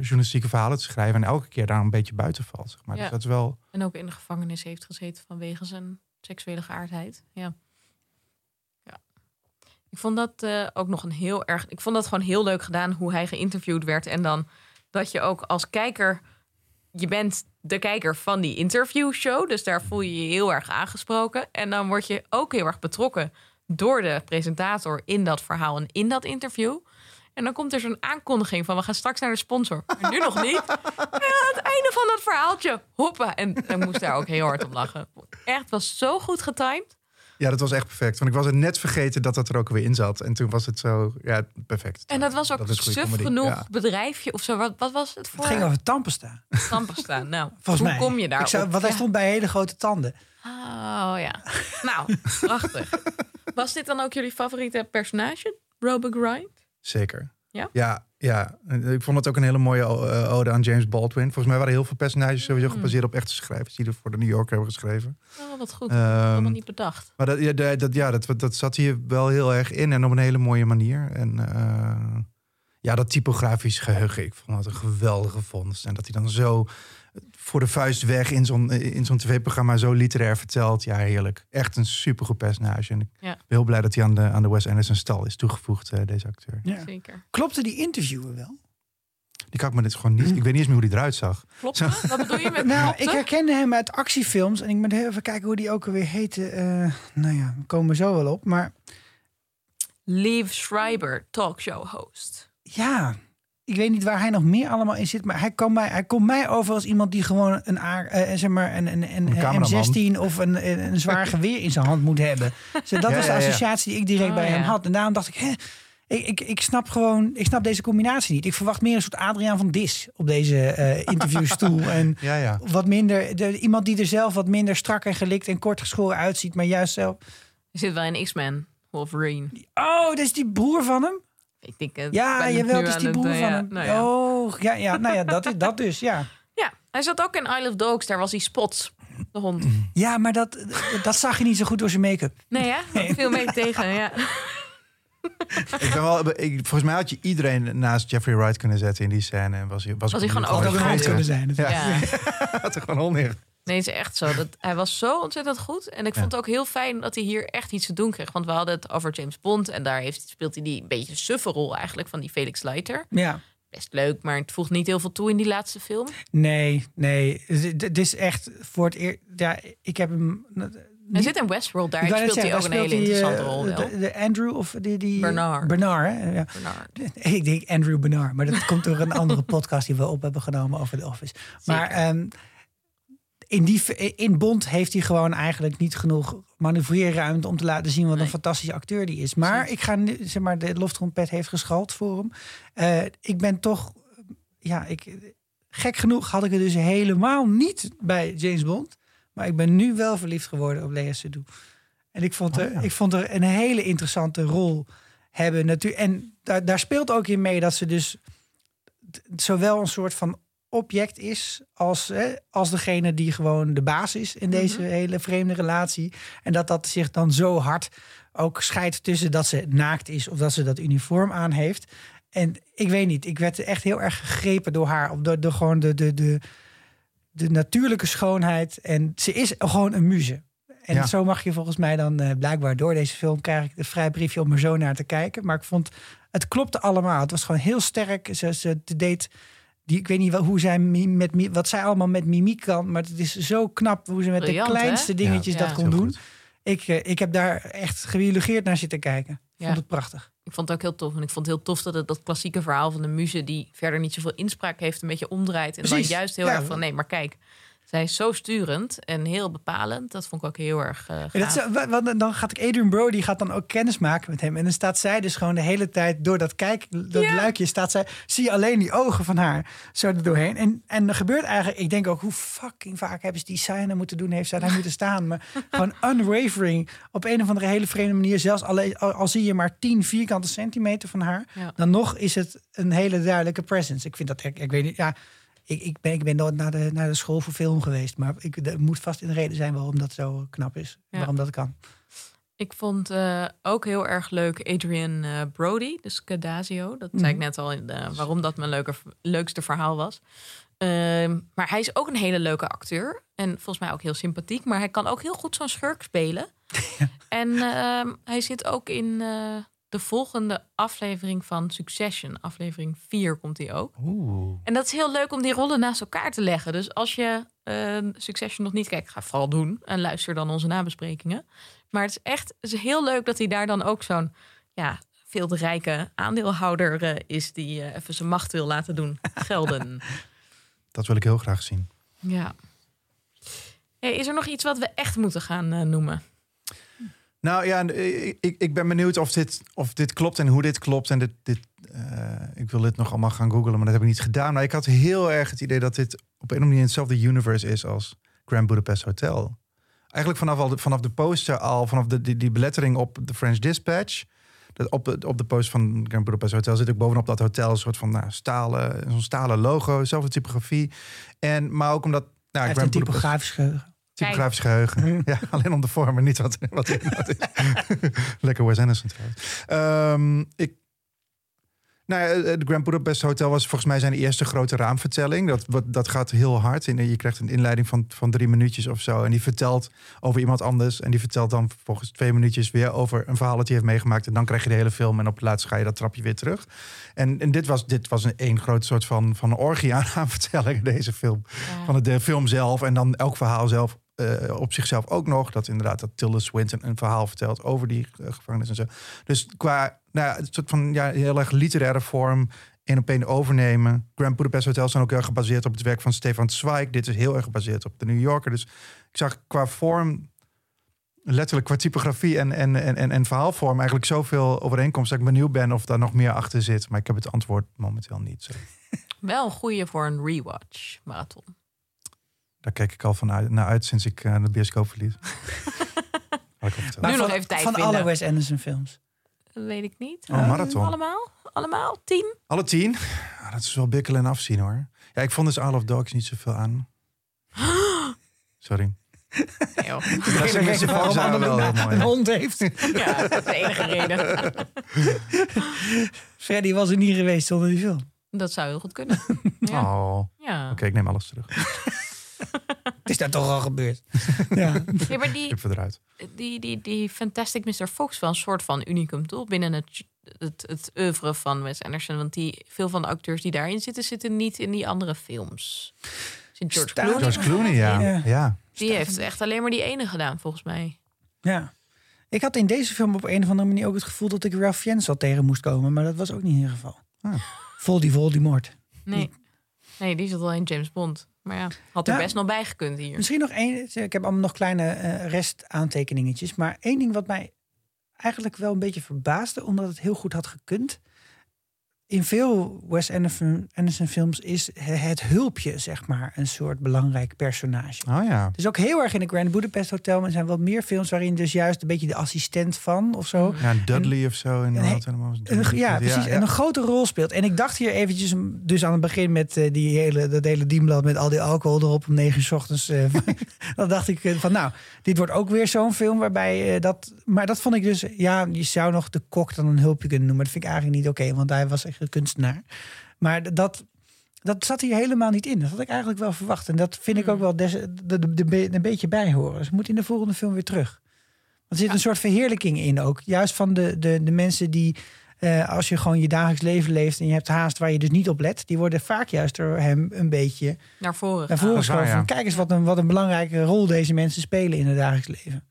journalistieke verhalen te schrijven. En elke keer daar een beetje buiten valt. Zeg maar. Ja. Dus dat is wel. En ook in de gevangenis heeft gezeten vanwege zijn seksuele geaardheid. Ja. Ik vond dat eh, ook nog een heel erg. Ik vond dat gewoon heel leuk gedaan hoe hij geïnterviewd werd. En dan dat je ook als kijker. Je bent de kijker van die interviewshow. Dus daar voel je je heel erg aangesproken. En dan word je ook heel erg betrokken door de presentator in dat verhaal en in dat interview. En dan komt er zo'n aankondiging van we gaan straks naar de sponsor. Nu nog niet. En aan het einde van dat verhaaltje, hoppa. En ik moest daar ook heel hard om lachen. Echt, was zo goed getimed. Ja, dat was echt perfect. Want ik was het net vergeten dat dat er ook weer in zat. En toen was het zo, ja, perfect. En dat was ook Dat suf genoeg ja. bedrijfje of zo. Wat, wat was het voor Het ging over tandpasta. tandpasta? Nou, Volgens hoe mij. kom je daar? Ik zou, want hij stond bij hele grote tanden. Oh ja. Nou, prachtig. Was dit dan ook jullie favoriete personage? Robo Grind? Zeker. Ja? Ja, ja. Ik vond het ook een hele mooie eh, ode aan James Baldwin. Volgens mij waren heel veel personages sowieso Hmm. gebaseerd op echte schrijvers die er voor de New Yorker hebben geschreven. Oh, wat goed. Ehm, Helemaal niet bedacht. Maar dat, ja, dat, dat- ja, dat, dat zat hier wel heel erg in en op een hele mooie manier. En eh, ja, dat typografisch geheugen, ik vond dat een geweldige vondst. En dat hij dan zo voor de vuist weg in zo'n in zo'n tv-programma zo literair vertelt. Ja, heerlijk. Echt een supergoed personage. En ik Ja. ben heel blij dat hij aan de, aan de Wes Anderson stal is toegevoegd, eh, deze acteur. Ja. Zeker. Klopte die interviewer wel? Die kan ik me dit gewoon niet. Ik weet niet eens meer hoe die eruit zag. Klopt dat? Wat bedoel je met Nou, klopte? ik herkende hem uit actiefilms. En ik moet even kijken hoe die ook alweer heette. Eh, nou ja, we komen zo wel op. Maar Liv Schreiber, talkshow host. ja, ik weet niet waar hij nog meer allemaal in zit. Maar hij, kan mij, hij komt mij over als iemand die gewoon een, A- eh, zeg maar een, een, een, Een cameraman. M16 of een, een, een zwaar geweer in zijn hand moet hebben. Dus dat Ja, was de ja, ja. associatie die ik direct Oh, bij hem had. En daarom dacht ik, hè, ik, ik, ik snap gewoon, ik snap deze combinatie niet. Ik verwacht meer een soort Adriaan van Dis op deze eh, interviewstoel. en Ja, ja. wat minder, de, iemand die er zelf wat minder strak en gelikt en kort geschoren uitziet, maar juist zelf. Je zit wel in X-Men, Wolverine. Oh, dat is die broer van hem? Ik denk, eh, Ja, het jawel, nu dat is aan die het, broer eh, van ja, hem. nou ja. Oh, ja, ja, nou ja, dat is dat dus, ja. Ja, hij zat ook in Isle of Dogs. Daar was hij Spots, de hond. Ja, maar dat, dat zag je niet zo goed door zijn make-up. Nee, ja? Veel mee tegen, ja. Ik ben wel, ik, volgens mij had je iedereen naast Jeffrey Wright kunnen zetten in die scène. En was hij, was, Was hij gewoon overgrijpen. kunnen zijn. natuurlijk. ja. had er gewoon hond neer. Nee, het is echt zo. Dat, hij was zo ontzettend goed. En ik vond het ook heel fijn dat hij hier echt iets te doen kreeg. Want we hadden het over James Bond. En daar heeft, speelt hij die een beetje suffe rol eigenlijk van die Felix Leiter. Ja. Best leuk, maar het voegt niet heel veel toe in die laatste film. Nee, nee. Het is echt voor het eerst. Ja, ik heb hem. Hij zit in Westworld, daar speelt hij ook een hele interessante eh, rol wel. De, de Andrew of die, die Bernard. Bernard, hè? Ja. Bernard. Ik denk Andrew Bernard, maar dat komt door een andere podcast die we op hebben genomen over The Office. Maar ehm, in, die, in Bond heeft hij gewoon eigenlijk niet genoeg manoeuvreerruimte om te laten zien wat Nee. een fantastische acteur die is. Maar ik ga nu, zeg maar, de loftrompet heeft geschald voor hem. Eh, ik ben toch, ja, ik, gek genoeg had ik het dus helemaal niet bij James Bond. Maar ik ben nu wel verliefd geworden op Lea Seydoux. En ik vond, er, Oh, ja. ik vond er een hele interessante rol hebben. Natuurlijk. En daar, daar speelt ook in mee dat ze dus zowel een soort van object is als, hè, als degene die gewoon de baas is in deze hele vreemde relatie. En dat dat zich dan zo hard ook scheidt tussen dat ze naakt is of dat ze dat uniform aan heeft. En ik weet niet, ik werd echt heel erg gegrepen door haar. Door, door gewoon de, de, de, de natuurlijke schoonheid. En ze is gewoon een muze. En Ja. zo mag je volgens mij dan eh, blijkbaar door deze film krijg ik een vrij briefje om er zo naar te kijken. Maar ik vond het klopte allemaal. Het was gewoon heel sterk. Ze, ze deed die, ik weet niet wel hoe zij met wat zij allemaal met mimiek kan, maar het is zo knap hoe ze met Briljant, de hè? kleinste dingetjes Ja. dat Ja. kon doen. goed. Ik, eh, ik heb daar echt gewielegeerd naar zitten kijken. Ik Ja. vond het prachtig. Ik vond het ook heel tof. En ik vond het heel tof dat het dat klassieke verhaal van de muze... die verder niet zoveel inspraak heeft, een beetje omdraait. En Precies, dan juist heel ja. erg van... nee, maar kijk, zij is zo sturend en heel bepalend. Dat vond ik ook heel erg Ja, gaaf. dat is- wa- wa- dan gaat Adrian Brody gaat dan ook kennis maken met hem. En dan staat zij dus gewoon de hele tijd door dat kijk, dat Ja. luikje staat zij. Zie je alleen die ogen van haar zo er doorheen. En, en er gebeurt eigenlijk, ik denk ook hoe fucking vaak hebben ze die scène moeten doen, heeft zij daar moeten staan. Maar gewoon unwavering op een of andere hele vreemde manier. Zelfs alleen, al, al zie je maar 10 vierkante centimeter van haar, Ja. dan nog is het een hele duidelijke presence. Ik vind dat, ik, ik weet niet, ja. Ik, ik, ben, ik ben nooit naar de, naar de school voor film geweest. Maar ik, er moet vast een reden zijn waarom dat zo knap is. Ja. Waarom dat kan. Ik vond eh, ook heel erg leuk Adrian eh, Brody, dus Cadazio. Dat zei ik Mhm. net al, in de, waarom dat mijn leuke, leukste verhaal was. Ehm, maar hij is ook een hele leuke acteur. En volgens mij ook heel sympathiek. Maar hij kan ook heel goed zo'n schurk spelen. En ehm, hij zit ook in eh, de volgende aflevering van Succession. Aflevering 4 komt hij ook. Oeh. En dat is heel leuk om die rollen naast elkaar te leggen. Dus als je eh, Succession nog niet kijkt, ga vooral doen. En luister dan onze nabesprekingen. Maar het is echt het is heel leuk dat hij daar dan ook zo'n ja, veel te rijke aandeelhouder eh, is... die eh, even zijn macht wil laten doen gelden. Dat wil ik heel graag zien. ja. Hey, is er nog iets wat we echt moeten gaan eh, noemen? Nou ja, ik, ik- ik ben benieuwd of dit, of dit klopt en hoe dit klopt. En dit, dit, eh, ik wil dit nog allemaal gaan googlen, maar dat heb ik niet gedaan. Maar ik had heel erg het idee dat dit op een of andere manier hetzelfde universe is als Grand Budapest Hotel. Eigenlijk vanaf, al de, vanaf de poster al, vanaf de, die, die belettering op de French Dispatch. Dat op, de, op de poster van Grand Budapest Hotel zit ook bovenop dat hotel een soort van nou, stalen, zo'n stalen logo, dezelfde typografie. En, maar ook omdat... Nou, Hij heeft Grand een typografisch geheugen. Typografisch geheugen. ja, alleen om de vorm, maar niet wat, wat is. Lekker Wes Anderson trouwens. Ehm, ik, nou ja, het Grand Budapest Hotel was volgens mij zijn eerste grote raamvertelling. Dat, wat, dat gaat heel hard. En je krijgt een inleiding van, van drie minuutjes of zo. En die vertelt over iemand anders. En die vertelt dan volgens twee minuutjes weer over een verhaal dat hij heeft meegemaakt. En dan krijg je de hele film. En op het laatst ga je dat trapje weer terug. En, en dit was, dit was een één groot soort van, van orgie aan raamvertellingen, deze film van de film zelf en dan elk verhaal zelf eh, op zichzelf ook nog. Dat inderdaad dat Tilda Swinton een verhaal vertelt over die eh, gevangenis en zo. Dus qua nou, een soort van ja, heel erg literaire vorm één op één overnemen. Grand Budapest Hotel zijn ook heel erg gebaseerd op het werk van Stefan Zweig. Dit is heel erg gebaseerd op de New Yorker. Dus ik zag qua vorm letterlijk qua typografie en, en, en, en, verhaalvorm eigenlijk zoveel overeenkomst dat ik benieuwd ben of daar nog meer achter zit. Maar ik heb het antwoord momenteel niet. Zo. Wel een goeie voor een rewatch marathon. Daar kijk ik al van uit, naar uit sinds ik eh, de bioscoop verliet. Nu nog van, even tijd Van vinden. alle Wes Anderson films. Dat weet ik niet. Oh, marathon. Allemaal? Allemaal? Tien? Alle tien? Ah, dat is wel bikkelen en afzien hoor. Ja, ik vond dus Isle of Dogs niet zoveel aan. Sorry. Nee, joh. Dat is een beetje waarom Fox waren wel een hond heeft. Ja, dat is de enige reden. Freddy was er niet geweest zonder die film. Dat zou heel goed kunnen. Ja. Oh, oké, ja. ik neem alles terug. Het is daar toch al gebeurd. ja. Ja, maar Ik die, heb het eruit. die, die, die Fantastic Mr. Fox wel een soort van unicum, toch? Binnen het, het, het oeuvre van Wes Anderson. Want die, veel van de acteurs die daarin zitten, zitten niet in die andere films. Zit George Staat- Clooney. George Clooney, ja. Ja. ja. Die heeft echt alleen maar die ene gedaan, volgens mij. ja. Ik had in deze film op een of andere manier ook het gevoel dat ik Ralph Fiennes al tegen moest komen. Maar dat was ook niet in ieder geval. Ah. Vol die Voldemort. Nee. Nee, die zat al in James Bond. Maar ja, had er best nog bij gekund hier. Misschien nog één. Ik heb allemaal nog kleine eh restaantekeningetjes. Maar één ding wat mij eigenlijk wel een beetje verbaasde, omdat het heel goed had gekund. In veel Wes Anderson, Anderson films is het hulpje, zeg maar, een soort belangrijk personage. Oh ja. Dus ook heel erg in de Grand Budapest Hotel. Maar er zijn wel meer films waarin dus juist een beetje de assistent van of zo. Ja, Dudley of zo. In Een-. Een- ja, precies. En een grote rol speelt. En ik dacht hier eventjes, dus aan het begin met eh, die hele, dat hele dienblad met al die alcohol erop om negen uur 's ochtends. eh, dan dacht ik eh, van nou, dit wordt ook weer zo'n film waarbij dat. Maar dat vond ik dus, ja, je zou nog de kok dan een hulpje kunnen noemen. Maar dat vind ik eigenlijk niet oké, want hij was echt kunstenaar. Maar dat, Dat zat hier helemaal niet in. Dat had ik eigenlijk wel verwacht. En dat vind ik ook Hmm. wel des, de, de, de, be- een beetje bijhoren. Ze moet in de volgende film weer terug. Want er zit een soort verheerlijking in ook. Juist van de, de, de mensen die, eh, als je gewoon je dagelijks leven leeft en je hebt haast waar je dus niet op let, die worden vaak juist door hem een beetje Naar voren. naar voren geschoven. ja. Kijk eens wat een, wat een belangrijke rol deze mensen spelen in het dagelijks leven.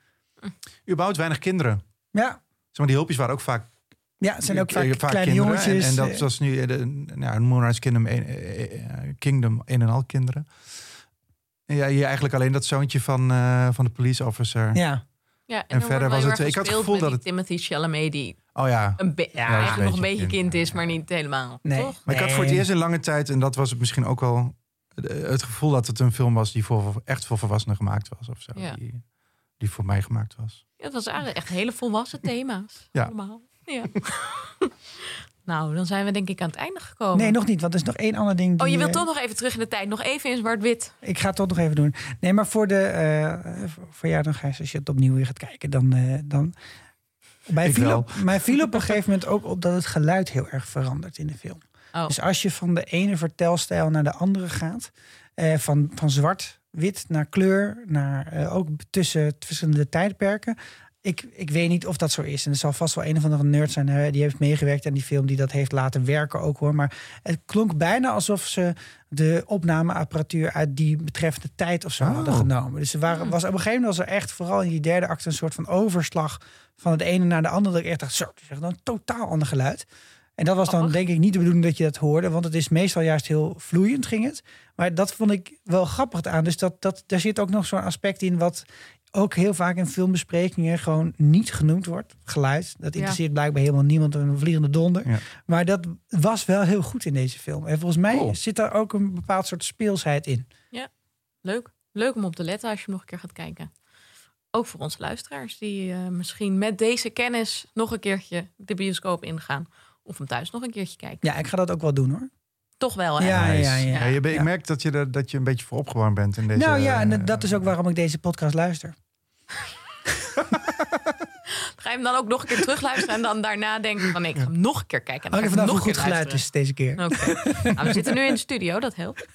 Überhaupt weinig kinderen. Ja, Zeg maar, die hulpjes waren ook vaak, ja het zijn ook vaak, eh, kleine kinderen. jongetjes. En, en dat eh, was nu eh, de, nou, Moonrise Kingdom, een, eh, eh, Kingdom een en al kinderen. En ja, hier eigenlijk alleen dat zoontje van, eh, van de police officer. ja. Ja, en, En er verder was het- ik had het gevoel dat die Timothy Chalamet die Oh ja. een be- Ja, eigenlijk nog een beetje kind, is, maar niet helemaal. Nee. Toch? Maar ik had voor het eerst in lange tijd, en dat was het misschien ook wel, eh, het gevoel dat het een film was die voor, echt voor volwassenen gemaakt was. Of zo. Ja. Die, die voor mij gemaakt was. Ja, dat was eigenlijk echt hele volwassen thema's. Ja. Allemaal. Ja. nou, dan zijn we denk ik aan het einde gekomen. Nee, nog niet, want er is nog één ander ding. Oh, je wilt eh, toch nog even terug in de tijd. Nog even in zwart-wit. Ik ga het toch nog even doen. Nee, maar voor, de, eh, voor jou dan, Gijs, als je het opnieuw weer gaat kijken, dan... eh, dan mij, Ik viel op, mij viel op een gegeven moment ook op dat het geluid heel erg verandert in de film. Oh, Dus als je van de ene vertelstijl naar de andere gaat, eh, van, van zwart-wit naar kleur, naar eh, ook tussen verschillende tijdperken. Ik, ik weet niet of dat zo is. En er zal vast wel een of andere nerd zijn hè, die heeft meegewerkt aan die film, die dat heeft laten werken ook hoor. Maar het klonk bijna alsof ze de opnameapparatuur uit die betreffende tijd of zo Oh. hadden genomen. Dus er waren, was op een gegeven moment was er echt vooral in die derde acte een soort van overslag van het ene naar de andere. Dat ik echt dacht, zo, het is echt een totaal ander geluid. En dat was dan denk ik niet de bedoeling dat je dat hoorde, want het is meestal juist heel vloeiend ging het. Maar dat vond ik wel grappig aan. Dus dat, dat, daar zit ook nog zo'n aspect in wat ook heel vaak in filmbesprekingen gewoon niet genoemd wordt. Geluid, dat interesseert blijkbaar helemaal niemand een vliegende donder. Ja. Maar dat was wel heel goed in deze film. En volgens mij Cool. zit daar ook een bepaald soort speelsheid in. leuk. Leuk om op te letten als je hem nog een keer gaat kijken. Ook voor onze luisteraars die eh, misschien met deze kennis nog een keertje de bioscoop ingaan. Of hem thuis nog een keertje kijken. Ja, ik ga dat ook wel doen hoor. Toch wel, hè? Ja, Nice. ja, ja. je, ik Ja. merk dat je, er, dat je een beetje voor opgewarmd bent in deze... nou ja, en eh, dat is ook waarom ik deze podcast luister. Ga je hem dan ook nog een keer terugluisteren en dan daarna denken van nee, ik ga hem nog een keer kijken. En dan ga ik nog een goed geluid is deze keer. Nou, we zitten nu in de studio, dat helpt.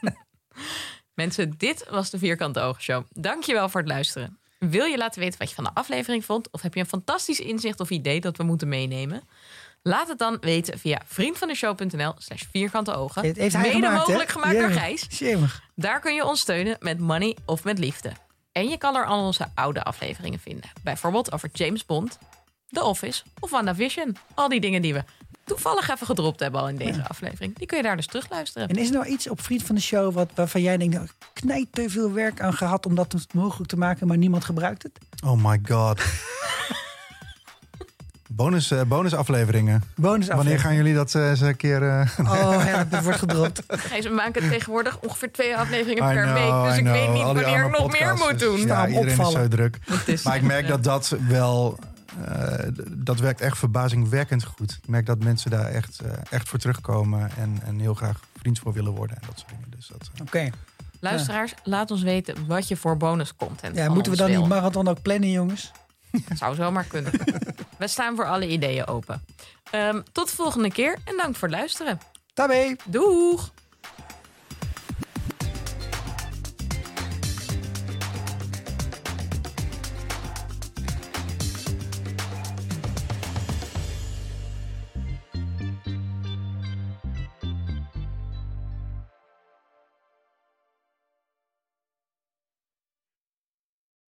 Mensen, dit was de Vierkante Ogen Show. Dankjewel voor het luisteren. Wil je laten weten wat je van de aflevering vond? Of heb je een fantastisch inzicht of idee dat we moeten meenemen? Laat het dan weten via vriendvandeshow.nl slash vierkante ogen. Mede gemaakt, mogelijk gemaakt door. Gijs. Jemig. Daar kun je ons steunen met money of met liefde. En je kan er al onze oude afleveringen vinden. Bijvoorbeeld over James Bond, The Office of WandaVision. Al die dingen die we toevallig even gedropt hebben al in deze aflevering. Die kun je daar dus terugluisteren. En is er nou iets op Vriend van de Show wat, waarvan jij denkt, nou, knijt te veel werk aan gehad om dat mogelijk te maken, maar niemand gebruikt het? Oh my god. Bonus, eh, bonusafleveringen. Bonus Wanneer gaan jullie dat eh, eens een keer... eh, Oh, ja, dat wordt gedropt. We maken tegenwoordig ongeveer twee afleveringen I per know, week. Dus I ik know. weet niet Al wanneer ik nog meer moet doen. Ja, Daarom iedereen opvallen. is zo druk. Is Maar ik merk dat dat wel... eh, dat werkt echt verbazingwekkend goed. Ik merk dat mensen daar echt, eh, echt voor terugkomen... En, en heel graag vriend voor willen worden en dat soort dingen. Dus dat, Oké. Luisteraars, laat ons weten wat je voor bonus content Ja, moeten we dan wil. die marathon ook plannen, jongens? Zou zomaar kunnen. we staan voor alle ideeën open. Ehm, tot de volgende keer en dank voor het luisteren. Tabé! Doeg!